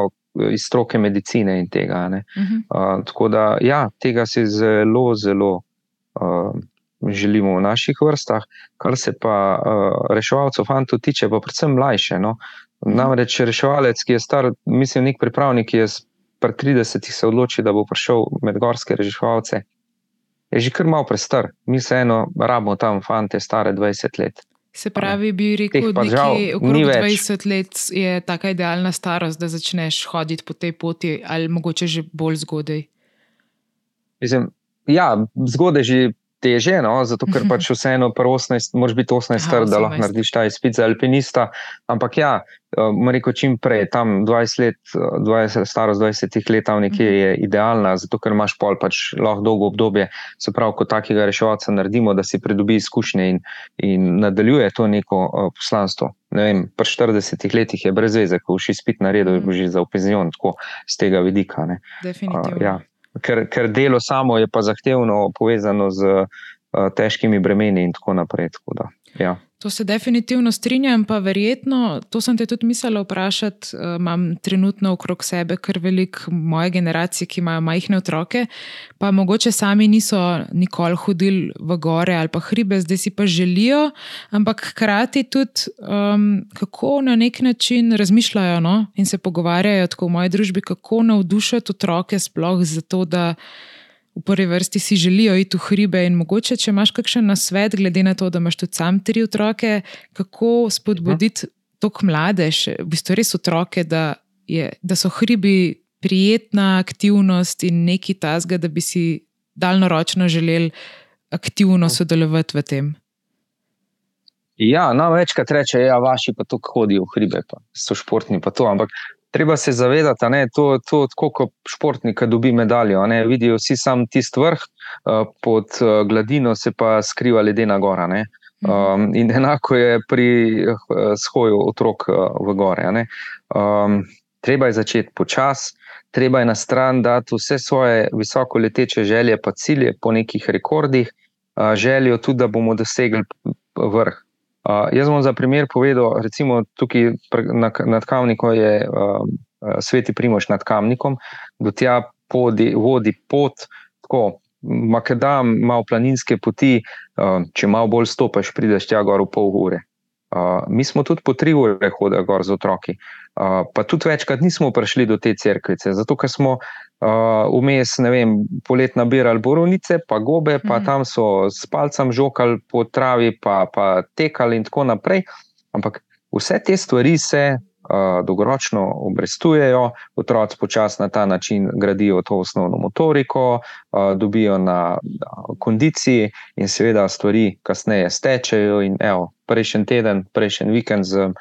iz stroke medicine in tega. Ne. Mhm. Uh, tako da, ja, tega si zelo, zelo uh, želimo v naših vrstah. Kar se pa uh, reševalcev, fantov tiče, pa predvsem mlajše. No. Namreč reševalec, ki je star, mislim, nek pripravnik, ki je pri 30 se odloči, da bo prišel med gorske reševalce, je že kar malo prestar. Mi se eno rabimo tam, fante, stare 20 let. Se pravi, bi rekel, da okrog ni več. 20 let je taka idealna starost, da začneš hoditi po tej poti, ali mogoče že bolj zgodaj. Mislim, ja, zgodaj že teže, no, zato ker pač vseeno pri 18, moraš biti 18 Aha, star, da lahko 18. narediš ta izpit za alpinista. Ampak ja, uh, rekel čim prej, tam 20 let, uh, 20, starost 20 let, tam nekje Mhm. je idealna, zato ker imaš pol pač lahko dolgo obdobje, se pravi, ko takega reševalca naredimo, da si pridobi izkušnje in, in nadaljuje to neko uh, poslanstvo. Ne vem, pri 40 letih je brez veze, ko boš izpit naredil, Mhm. boš že za openzion, tako z tega vidika. Ne. Definitivno. Uh, ja. Ker, ker delo samo je pa zahtevno povezano z uh, težkimi bremeni in tako naprej. Tako da, ja. To se definitivno strinjam, pa verjetno, to sem te tudi mislila vprašati. eh, Imam trenutno okrog sebe kar veliko moje generacije, ki imajo majhne otroke, pa mogoče sami niso nikoli hodili v gore ali pa hribe, zdaj si pa želijo, ampak hkrati tudi um, kako na nek način razmišljajo no? in se pogovarjajo tako v moji družbi, kako navdušiti otroke sploh za to, da v prvi vrsti si želijo iti v hribe. In mogoče, če imaš kakšen nasvet, glede na to, da imaš tudi sam tri otroke, kako spodbuditi tako mlade, še, v bistvu res otroke, da, je, da so hribi prijetna aktivnost in nekaj tasga, da bi si daljnoročno želeli aktivno sodelovati v tem. ja, no, večkrat reče, da ja, vaši pa tukaj hodijo v hribe, pa so športni. Pa to, ampak treba se zavedati, da je to, to tako, kot športnik, dobi medaljo. Ne, vidijo vsi sam tisti vrh, uh, pod uh, gladino se pa skriva ledena gora. Ne. Um, in enako je pri uh, shoju otrok uh, v gore. ne. Um, treba je začeti počasi, treba je na stran dati vse svoje visoko leteče želje, pa cilje po nekih rekordih, uh, željo tudi, da bomo dosegli vrh. Uh, jaz bom za primer povedal, recimo tukaj na, nad Kamnikom je uh, sveti Primoš nad Kamnikom, do tja podi, vodi pot, tako makadam, malo planinske poti, uh, če malo bolj stopiš, prideš tja gor v pol ure. Uh, mi smo tudi po tri ure hodili gor z otroki, uh, pa tudi večkrat nismo prišli do te cerkvice, zato ker smo vmes, ne vem, polet nabirali borovnice, pa gobe, pa Mhm. tam so s palcem žokali po travi, pa, pa tekali in tako naprej. Ampak vse te stvari se uh, dolgoročno obrestujejo, otroci počasi na ta način gradijo to osnovno motoriko, uh, dobijo na, na kondiciji in seveda stvari kasneje stečejo. In evo, prejšnji teden, prejšnji vikend z, uh,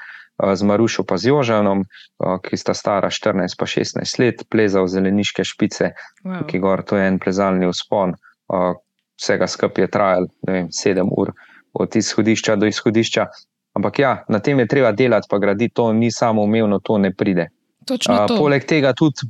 z Marušo pa z Jožanom, uh, ki sta stara 14 pa 16 let, plezal zeleniške špice, Wow. ki gor, to je en plezalni. Uh, vsega skupaj je trajalo 7 ur od izhodišča do izhodišča. Ampak ja, na tem je treba delati, pa graditi, to ni samo umevno, to ne pride. Uh, poleg tega tudi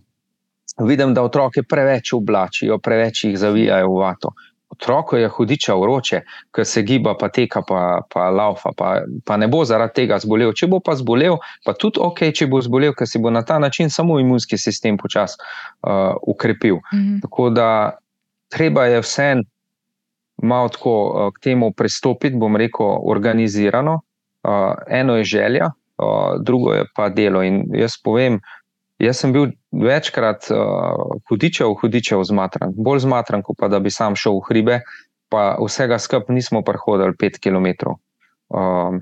vidim, da otroke preveč oblačijo, preveč jih zavijajo v vato. Otroko je hudiča vroče, ker se giba, pa teka, pa, pa laufa, pa, pa ne bo zaradi tega zbolel. Če bo pa zbolel, pa tudi ok, če bo zbolel, ker si bo na ta način samo imunski sistem počasi uh, ukrepil. Mm -hmm. Tako da treba je vse malo tako uh, k temu pristopiti, bom rekel, organizirano. Uh, eno je želja, uh, drugo je pa delo. In jaz povem, Jaz sem bil večkrat uh, hudičev, hudičev zmatran, bolj zmatran, kot pa da bi sam šel v hribe, pa vsega skupaj nismo prehodili pet km, um,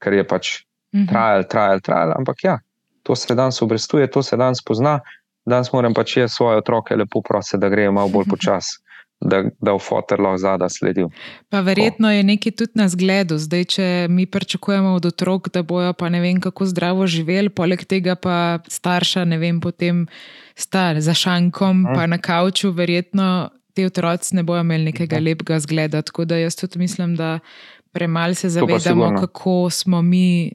ker je pač mhm. trajal, trajal, trajal. Ampak ja, to se danes obrestuje, to se danes pozna. Danes moram pač jaz svoje otroke lepo prositi, da grejo malo bolj počasi da, da v fotor lahko zadaj sledim. Pa verjetno je nekaj tudi na zgledu. Zdaj, če mi pričakujemo od otrok, da bojo pa ne vem, kako zdravo živeli, poleg tega pa starša, ne vem, potem star za šankom, hmm. pa na kavču, verjetno ti otroci ne bojo imeli nekega hmm. lepega zgleda. Tako da jaz tudi mislim, da premalo se zavedamo, kako smo mi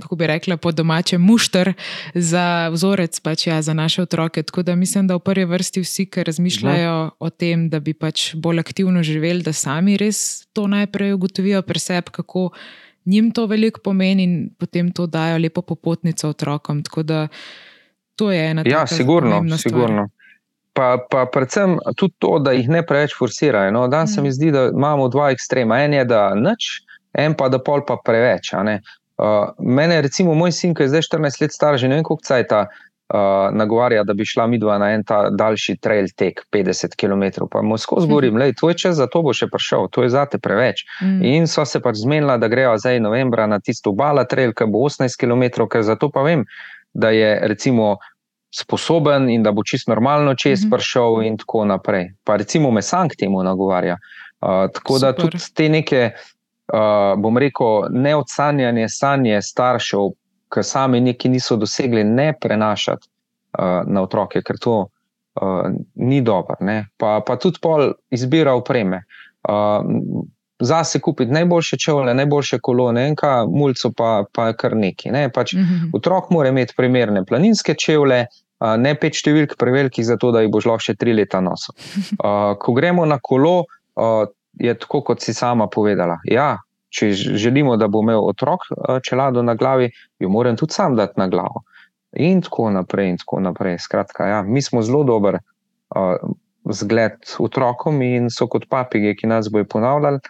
kako bi rekla, po domače, mušter za vzorec pač, ja, za naše otroke. Tako da mislim, da v prvi vrsti vsi, ki razmišljajo -huh. o tem, da bi pač bolj aktivno živeli, da sami res to najprej ugotovijo pri sebi, kako njim to veliko pomeni in potem to dajo lepo popotnico otrokom. Tako da to je ena ja, sigurno, sigurno. Pa, pa predvsem tudi to, da jih ne preveč forsirajo. No? Danes mm. se mi mhm. zdi, da imamo dva ekstrema. En je, da nič, en pa da pol pa preveč. Uh, mene, recimo, moj sin, ki je zdaj 14 let star, že ne vem, koliko caj ta uh, nagovarja, da bi šla midva na en ta daljši trail tek, 50 km. Pa mu skozi govorim, da je tvoj čas za to bo še prišel, to je zate preveč. Mm. In so se pač zmenila, da grejo zdaj novembra na tisto bala trail, ki bo 18 km, ker zato pa vem, da je recimo. Sposoben in da bo čist normalno čez mm -hmm. prišel, in tako naprej. Pa recimo, me sam k temu nagovarja. Uh, tako Super. da tudi te neke uh, uh, bom rekel, neodsanjanje sanje staršev, ki sami neki niso dosegli, ne prenašati uh, na otroke, ker to uh, ni dobro. Pa, pa tudi pol izbira opreme. Uh, Za se kupiti najboljše čevlje, najboljše kolone, enka, mulco pa, pa kar neki. Ne? Pač mhm. Otrok mora imeti primerne planinske čevlje, ne pet številk prevelikih, zato da jih boš lahko še tri leta nosil. Uh, ko gremo na kolo, uh, je tako, kot si sama povedala. Ja, če želimo, da bo imel otrok eh, čelado na glavi, jo moram tudi sam dati na glavo. In tako naprej. In tako naprej. Skratka, ja, mi smo zelo dober uh, zgled otrokom in so kot papige, ki nas bojo ponavljali,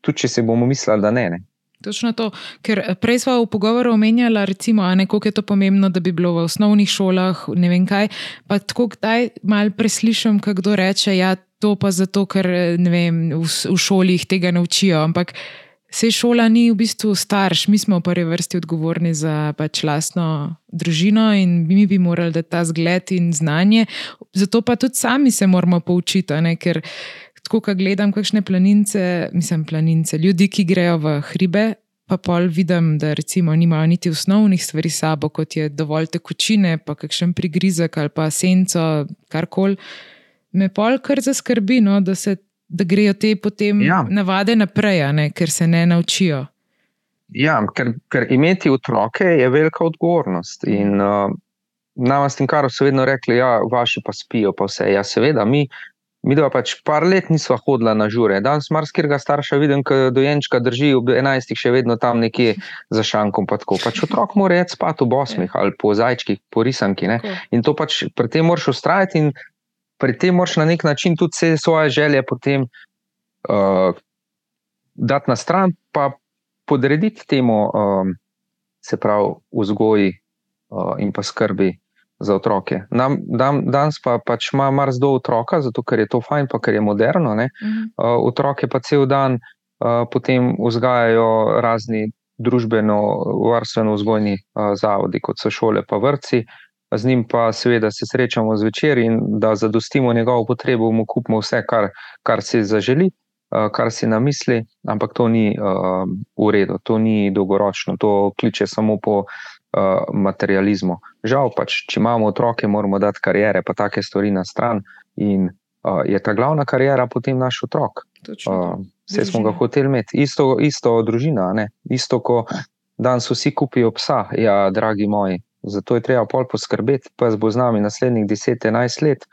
tudi če se bomo mislili, da ne. ne. Točno to, ker eh, prej smo v pogovoru omenjali, recimo, kako je to pomembno, da bi bilo v osnovnih šolah, ne vem kaj. Pa tako, kdaj malo preslišim, kdo reče, da ja, to pa zato, ker vem, v, v šoli jih tega naučijo. Ampak Sej šola ni v bistvu starš, mi smo v prvi vrsti odgovorni za pač lastno družino in mi bi morali dati ta zgled in znanje. Zato pa tudi sami se moramo poučiti, ne? ker tako, ko gledam, kakšne planince, mislim, planince, ljudi, ki grejo v hribe, pa pol vidim, da recimo nimajo niti osnovnih stvari sabo, kot je dovolj tekočine, pa kakšen prigrizek ali pa senco, karkoli. Me pol kar zaskrbi, no, da se da grejo te potem ja. navade naprej, ne, ker se ne naučijo. Ja, ker, ker imeti otroke je velika odgovornost. In uh, na vas, kar so vedno rekli, ja, vaši pa spijo, pa vse. Ja, seveda, mi, mi dva pač par let nismo hodila na žure. Danes marsikega starša vidim, da dojenčka drži ob 11, še vedno tam nekje za šankom. Pa pač otrok mora jeti spat ob 8 ja. ali po zajčkih, po risanki. In to pač pri tem moraš ustrajati pri tem moraš na nek način tudi vse svoje želje potem uh, dati na stran, pa podrediti temu, um, se pravi, vzgoji uh, in pa skrbi za otroke. Nam, dan, danes pa pač ima marsikdo otroka, zato ker je to fajn, pa ker je moderno. Uh -huh. uh, otroke pa cel dan uh, potem vzgajajo razni. Družbeno, varstveno vzgojni uh, zavodi, kot so šole, pa vrci, uh, z njim pa seveda se srečamo zvečer in da zadostimo njegovo potrebo, mu kupimo vse, kar, kar si zaželi, kar si na misli, ampak to ni uh, v redu, to ni dolgoročno, to kliče samo po uh, materializmu. Žal pač, če imamo otroke, moramo dati karijere, pa take stvari na stran in uh, je ta glavna karijera potem naš otrok. Vse uh, smo ga hoteli imeti, isto, isto družina, ne? isto, ko danes vsi kupijo psa, ja, dragi moji zato je treba pol poskrbeti, pa bo z nami naslednjih 10-11 let.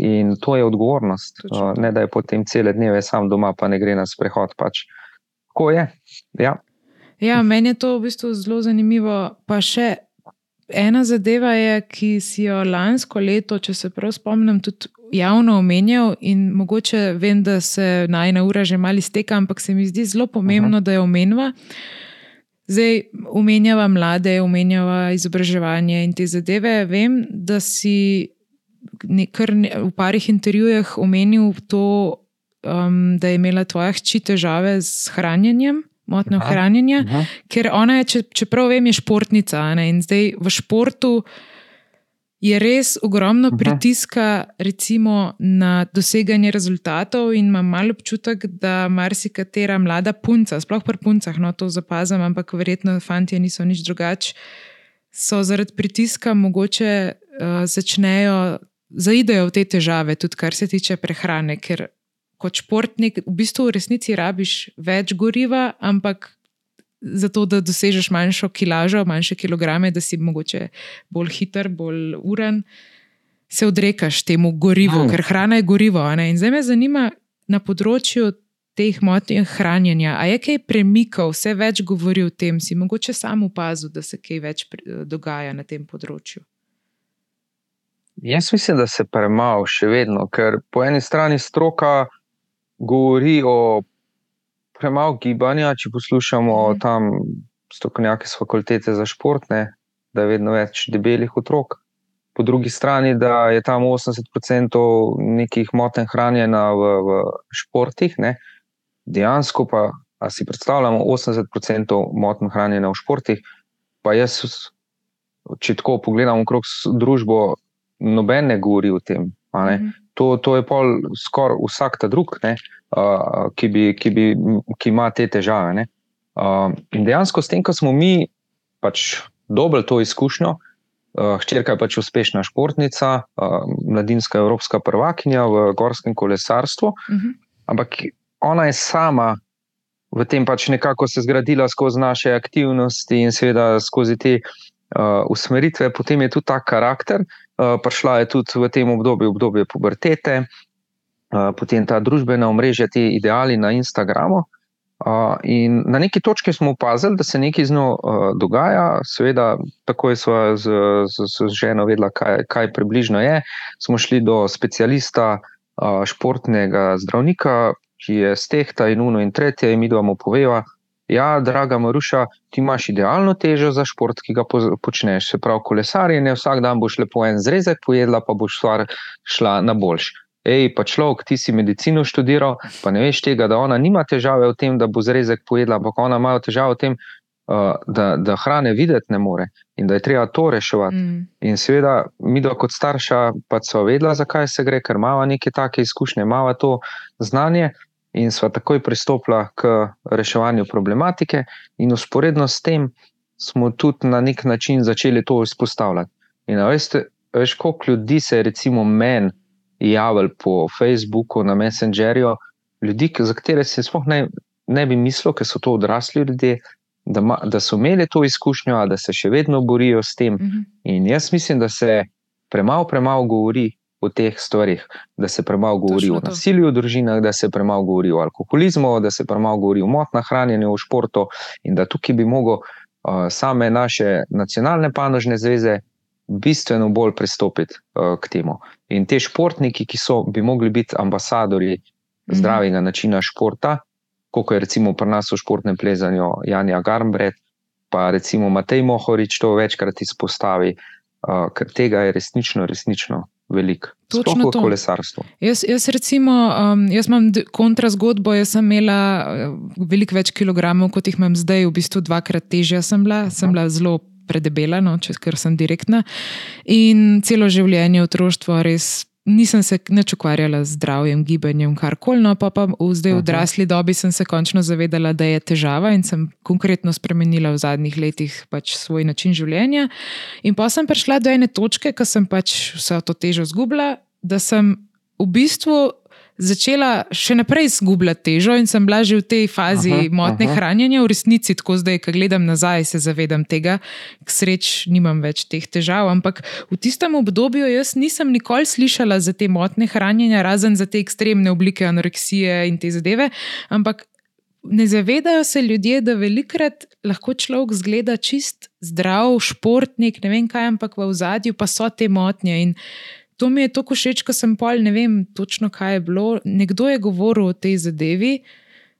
In to je odgovornost, uh, ne da je potem cele dneve sam doma, pa ne gre na sprehod. Pač. Tako je. Ja. Ja, meni je to v bistvu zelo zanimivo. Pa še ena zadeva je, ki si jo lansko leto, če se prav spomnim, tudi javno omenjal. In mogoče vem, da se najna ura že malo izteka, ampak se mi zdi zelo pomembno, uh -huh. da jo omenjava. Zdaj, omenjava mlade, omenjava izobraževanje in te zadeve. Vem, da si nekar v parih intervjujih omenil to, um, da je imela tvoja hči težave z hranjenjem motnjo aha, hranjenja, aha. ker ona je, če, čeprav vem, je športnica ne, in zdaj v športu je res ogromno aha. pritiska recimo, na doseganje rezultatov in imam malo občutek, da marsikatera mlada punca, sploh pri puncah, no to zapazam, ampak verjetno fanti niso nič drugače, so zaradi pritiska mogoče uh, začnejo. Zaidejo v te težave, tudi kar se tiče prehrane, ker kot športnik v bistvu v resnici rabiš več goriva, ampak zato, da dosežeš manjšo kilažo, manjše kilograme, da si mogoče bolj hiter, bolj uren, se odrekaš temu gorivu, mm. ker hrana je gorivo. In zdaj me zanima na področju. Teh motenj hranjenja. A je kaj premikal, vse več govori o tem, si mogoče sam opazil, da se kaj več dogaja na tem področju? Jaz mislim, da se premalo še vedno, ker po eni strani stroka govori o premalo gibanja. Če poslušamo mm. tam strokovnjake z fakultete za šport, ne, da je vedno več debelih otrok. Po drugi strani, da je tam 80% nekih motenj hranjena v, v športih, ne. dejansko pa, a si predstavljamo, 80% motenj hranjena v športih. Pa jaz, če tako pogledam okrog družbo, noben ne govori o tem. Mm to, to je pol skoraj vsak ta drug, ne, uh, ki, bi, ki, bi, ki ima te težave. Uh, in dejansko, s tem, ko smo mi pač dobili to izkušnjo, uh, hčerka je pač uspešna športnica, uh, mladinska evropska prvakinja v gorskem kolesarstvu, uh mhm. -huh. ampak ona je sama. V tem pač nekako se zgradila skozi naše aktivnosti in seveda skozi te uh, usmeritve, potem je tudi ta karakter, Eh, prišla je tudi v tem obdobju, obdobje pubertete, uh, potem ta družbena omrežja, te ideali na Instagramu. Uh, in na neki točki smo opazili, da se nekaj z njo uh, dogaja, seveda, takoj smo z, z, z ženo vedela, kaj, kaj približno je. Smo šli do specialista, uh, športnega zdravnika, ki je stehta in uno in tretje, in mi dvamo poveva, Ja, draga Maruša, ti imaš idealno težo za šport, ki ga počneš. Se pravi, kolesarjenje, vsak dan boš lepo en zrezek pojedla, pa boš stvar šla na boljš. Ej, pa človek, ti si medicino študiral, pa ne veš tega, da ona nima težave v tem, da bo zrezek pojedla, ampak ona ima težave v tem, uh, da, da hrane videti ne more in da je treba to reševati. Mm. In seveda, mi, kot starša, pa so vedela, zakaj se gre, ker imamo neke take izkušnje, imamo to znanje in sva takoj pristopila k reševanju problematike, in usporedno s tem smo tudi na nek način začeli to izpostavljati. In veste, veš, koliko ljudi se je, recimo, meni javljalo po Facebooku, na Messengerju, ljudi, za katere se sploh ne, ne bi mislil, ker so to odrasli ljudje. Da, ma, da so imeli to izkušnjo, da se še vedno borijo s tem. Uh mhm. -huh. In jaz mislim, da se premalo, premalo govori o teh stvarih, da se premalo govori Točno o nasilju v družinah, da se premalo govori o alkoholizmu, da se premalo govori o motnah hranjenju v športu in da tukaj bi mogel uh, same naše nacionalne panožne zveze bistveno bolj pristopiti uh, k temu. In te športniki, ki so bi mogli biti ambasadori mhm. zdravega načina športa, kot je recimo pri nas v športnem plezanju Janja Garmbret, pa recimo Matej Mohorič to večkrat izpostavi, uh, ker tega je resnično, resnično veliko. To. Kolesarstvo. Jaz, jaz, recimo, um, jaz imam kontra zgodbo. Jaz sem imela uh, veliko več kilogramov, kot jih imam zdaj, v bistvu dvakrat težja sem bila. Sem bila zelo predebela, no, če sem direktna. In celo življenje, otroštvo, res nisem se nič ukvarjala z zdravjem, gibanjem, karkoli. No, pa, pa v zdaj v odrasli dobi sem se končno zavedala, da je težava in sem konkretno spremenila v zadnjih letih pač svoj način življenja. In pa sem prišla do ene točke, ko sem pač vse to težo zgubila, da sem v bistvu začela še naprej izgubljati težo in sem bila že v tej fazi -huh, motne -huh. hranjenja. V resnici, tako zdaj, ko gledam nazaj, se zavedam tega, k sreč nimam več teh težav. Ampak v tistem obdobju jaz nisem nikoli slišala za te motne hranjenja, razen za te ekstremne oblike anoreksije in te zadeve. Ampak ne zavedajo se ljudje, da velikrat lahko človek zgleda čist zdrav, športnik, ne vem kaj, ampak v zadju pa so te motnje. In to mi je tako všeč, ko sem pol, ne vem točno, kaj je bilo. Nekdo je govoril o tej zadevi,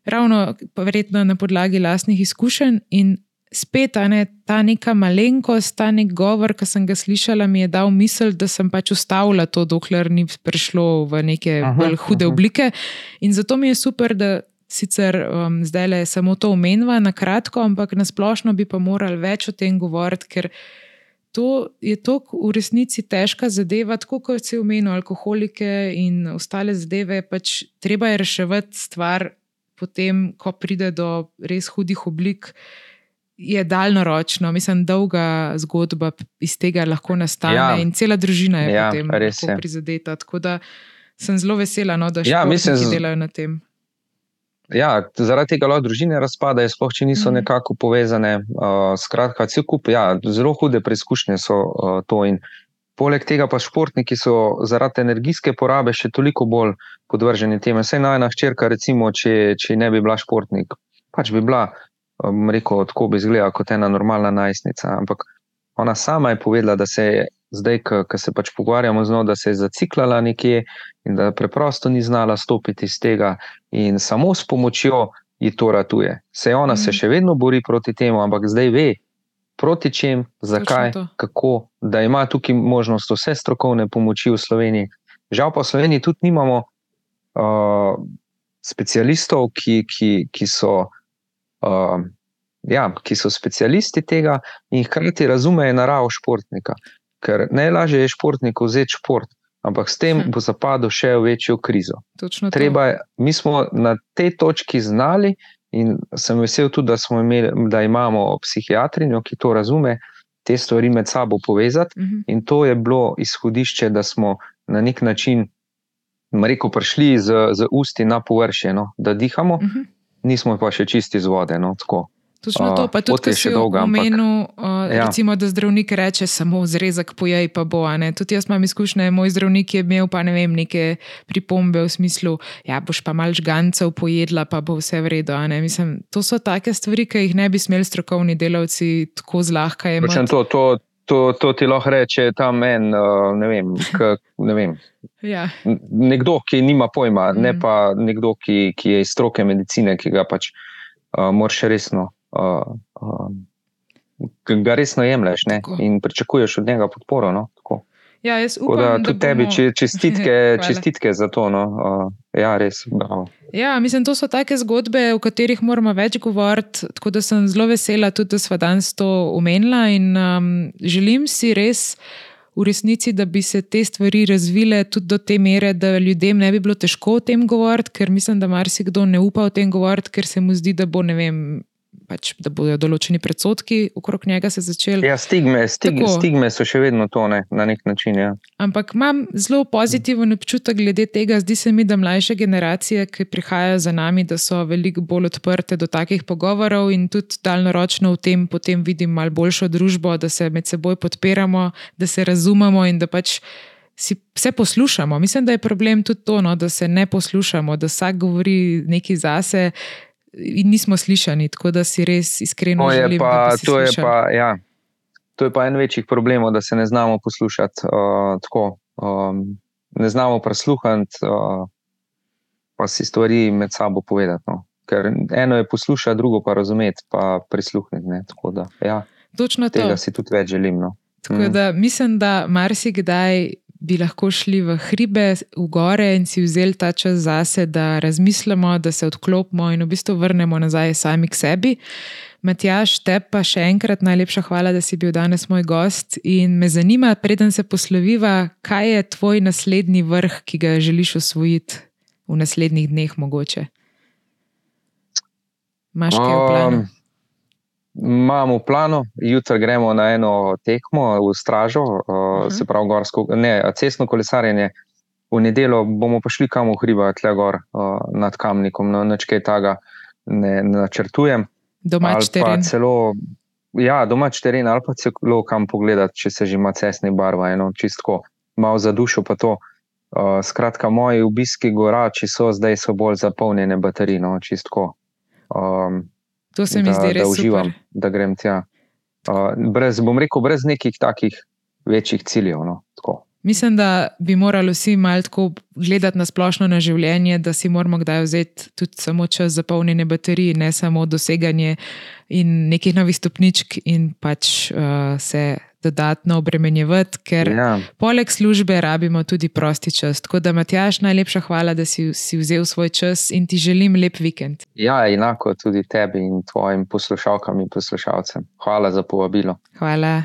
ravno pa verjetno na podlagi lastnih izkušenj. In spet ne, ta neka malenkost, ta nek govor, ki sem ga slišala, mi je dal misel, da sem pač ustavila to, dokler ni prišlo v neke aha, bolj hude aha. oblike. In zato mi je super, da. Sicer um, zdaj le samo to omenjava na kratko, ampak na splošno bi pa morali več o tem govoriti, ker to je to v resnici težka zadeva, tako kot se omenjajo alkoholike in ostale zadeve. Pač treba je reševati stvar, potem, ko pride do res hudih oblik. Je daljnoročno, mislim, dolga zgodba iz tega lahko nastane, ja. in cela družina je ja, potem prizadeta. Tako da sem zelo vesela, no, da še ja, nekaj delajo na tem. Ja, zaradi tega lahko družine razpadajo, sploh če niso mm. nekako povezane. Uh, skratka, cel kup, ja, zelo hude preizkušnje so uh, to. In poleg tega pa športniki so zaradi energijske porabe še toliko bolj podvrženi temu. Vse najna hčerka, recimo, če, če ne bi bila športnik, pač bi bila, um, rekel, tako bi izgledala kot ena normalna najstnica. Ampak ona sama je povedala, da se je zdaj, ko se pač pogovarjamo z njo, da se je zaciklala nekje in da preprosto ni znala stopiti iz tega, in samo s pomočjo ji to ratuje. Se ona mm. se še vedno bori proti temu, ampak zdaj ve, proti čem, zakaj, kako, da ima tukaj možnost vse strokovne pomoči v Sloveniji. Žal pa v Sloveniji tudi nimamo uh, specialistov, ki, ki, ki so. Uh, Ja, ki so specialisti tega in hkrati razumejo naravo športnika. Ker najlažje je športniku vzeti šport, ampak s tem hm. bo zapadel še v večjo krizo. Treba, mi smo na tej točki znali, in sem vesel tudi, da, imeli, da imamo psihiatrinjo, ki to razume, te stvari med sabo povezati. Uh mhm. -huh. In to je bilo izhodišče, da smo na nek način, rekel, prišli z, z usti na površje, no, da dihamo, uh mhm. -huh. nismo pa še čisti iz vode. No, Točno to, pa tudi, če si omenil, ja. recimo, da zdravnik reče, samo zrezek pojej, pa bo. Tudi jaz imam izkušnje, moj zdravnik je imel pa ne vem, neke pripombe v smislu, ja, boš pa malč gancev pojedla, pa bo vse v redu. Mislim, to so take stvari, ki jih ne bi smeli strokovni delavci tako zlahka imeti. To, to, to, to ti lahko reče tam en, ne vem, k, ne vem. Ja. Nekdo, ki nima pojma, mm. ne pa nekdo, ki, ki je iz stroke medicine, ki ga pač uh, moraš resno uh, uh, ga resno jemliš in pričakuješ od njega podporo. No? Ja, jaz upam, da tudi da bomo... tebi čestitke, čestitke za to. No? Uh, ja, res. Ja, mislim, to so take zgodbe, o katerih moramo več govoriti. Tako da sem zelo vesela, tudi da smo danes to omenila. In um, želim si res v resnici, da bi se te stvari razvile tudi do te mere, da ljudem ne bi bilo težko o tem govoriti, ker mislim, da marsikdo ne upa o tem govoriti, ker se mu zdi, da bo ne vem pač, da bodo določeni predsotki okrog njega se začeli. Ja, stigme, stig, stigme so še vedno to ne, na nek način. Ja. Ampak imam zelo pozitiven občutek glede tega. Zdi se mi, da mlajše generacije, ki prihajajo za nami, da so veliko bolj odprte do takih pogovorov in tudi daljnoročno v tem potem vidim malo boljšo družbo, da se med seboj podpiramo, da se razumemo in da pač. Si vse poslušamo. Mislim, da je problem tudi to, no, da se ne poslušamo, da vsak govori nekaj zase, in nismo slišani, tako da si res iskreno no, želim. Pa, to, je pa, ja, to je pa en večjih problemov, da se ne znamo poslušati. Uh, tako, um, ne znamo prisluhniti, uh, pa si stvari med sabo povedati. No. Ker eno je poslušati, drugo pa razumeti, pa prisluhniti. Da, ja, Točno to. Tega si tudi več želim. No. Tako mm. da mislim, da marsikdaj bi lahko šli v hribe, v gore in si vzeli ta čas zase, da razmislimo, da se odklopimo in v bistvu vrnemo nazaj sami k sebi. Matjaš, te pa še enkrat najlepša hvala, da si bil danes moj gost. In me zanima, preden se posloviva, kaj je tvoj naslednji vrh, ki ga želiš osvojiti v naslednjih dneh, mogoče? Máš kaj v planu? Um. Imamo v planu, jutri gremo na eno tekmo v Stražo, uh -huh. se pravi, gorsko, ne, cestno kolesarjenje. v nedeljo bomo pa šli kam v hriba, tle gor uh, nad kamnikom, no, nič kaj tega ne, ne načrtujem. Domač teren. Celo, ja, domač teren ali pa celo kam pogledati, če se že ima cestne barve, eno čistko, malo za dušo pa to. Uh, skratka, moji obiski gorači so zdaj so bolj zapolnjene baterije, no, čistko. Um, to se mi da, zdi res. Da uživam, super. da grem tja. Uh, brez, bom rekel, brez nekih takih večjih ciljev. No, Mislim, da bi morali vsi malo tako gledati na splošno na življenje, da si moramo kdaj vzeti tudi samo čas za polnjenje baterij, ne samo doseganje in nekih novih stopničk, in pač uh, se dodatno obremenjevati, ker ja. poleg službe rabimo tudi prosti čas. Tako da, Matjaš, najlepša hvala, da si, si vzel svoj čas in ti želim lep vikend. Ja, enako tudi tebi in tvojim poslušalkam in poslušalcem. Hvala za povabilo. Hvala.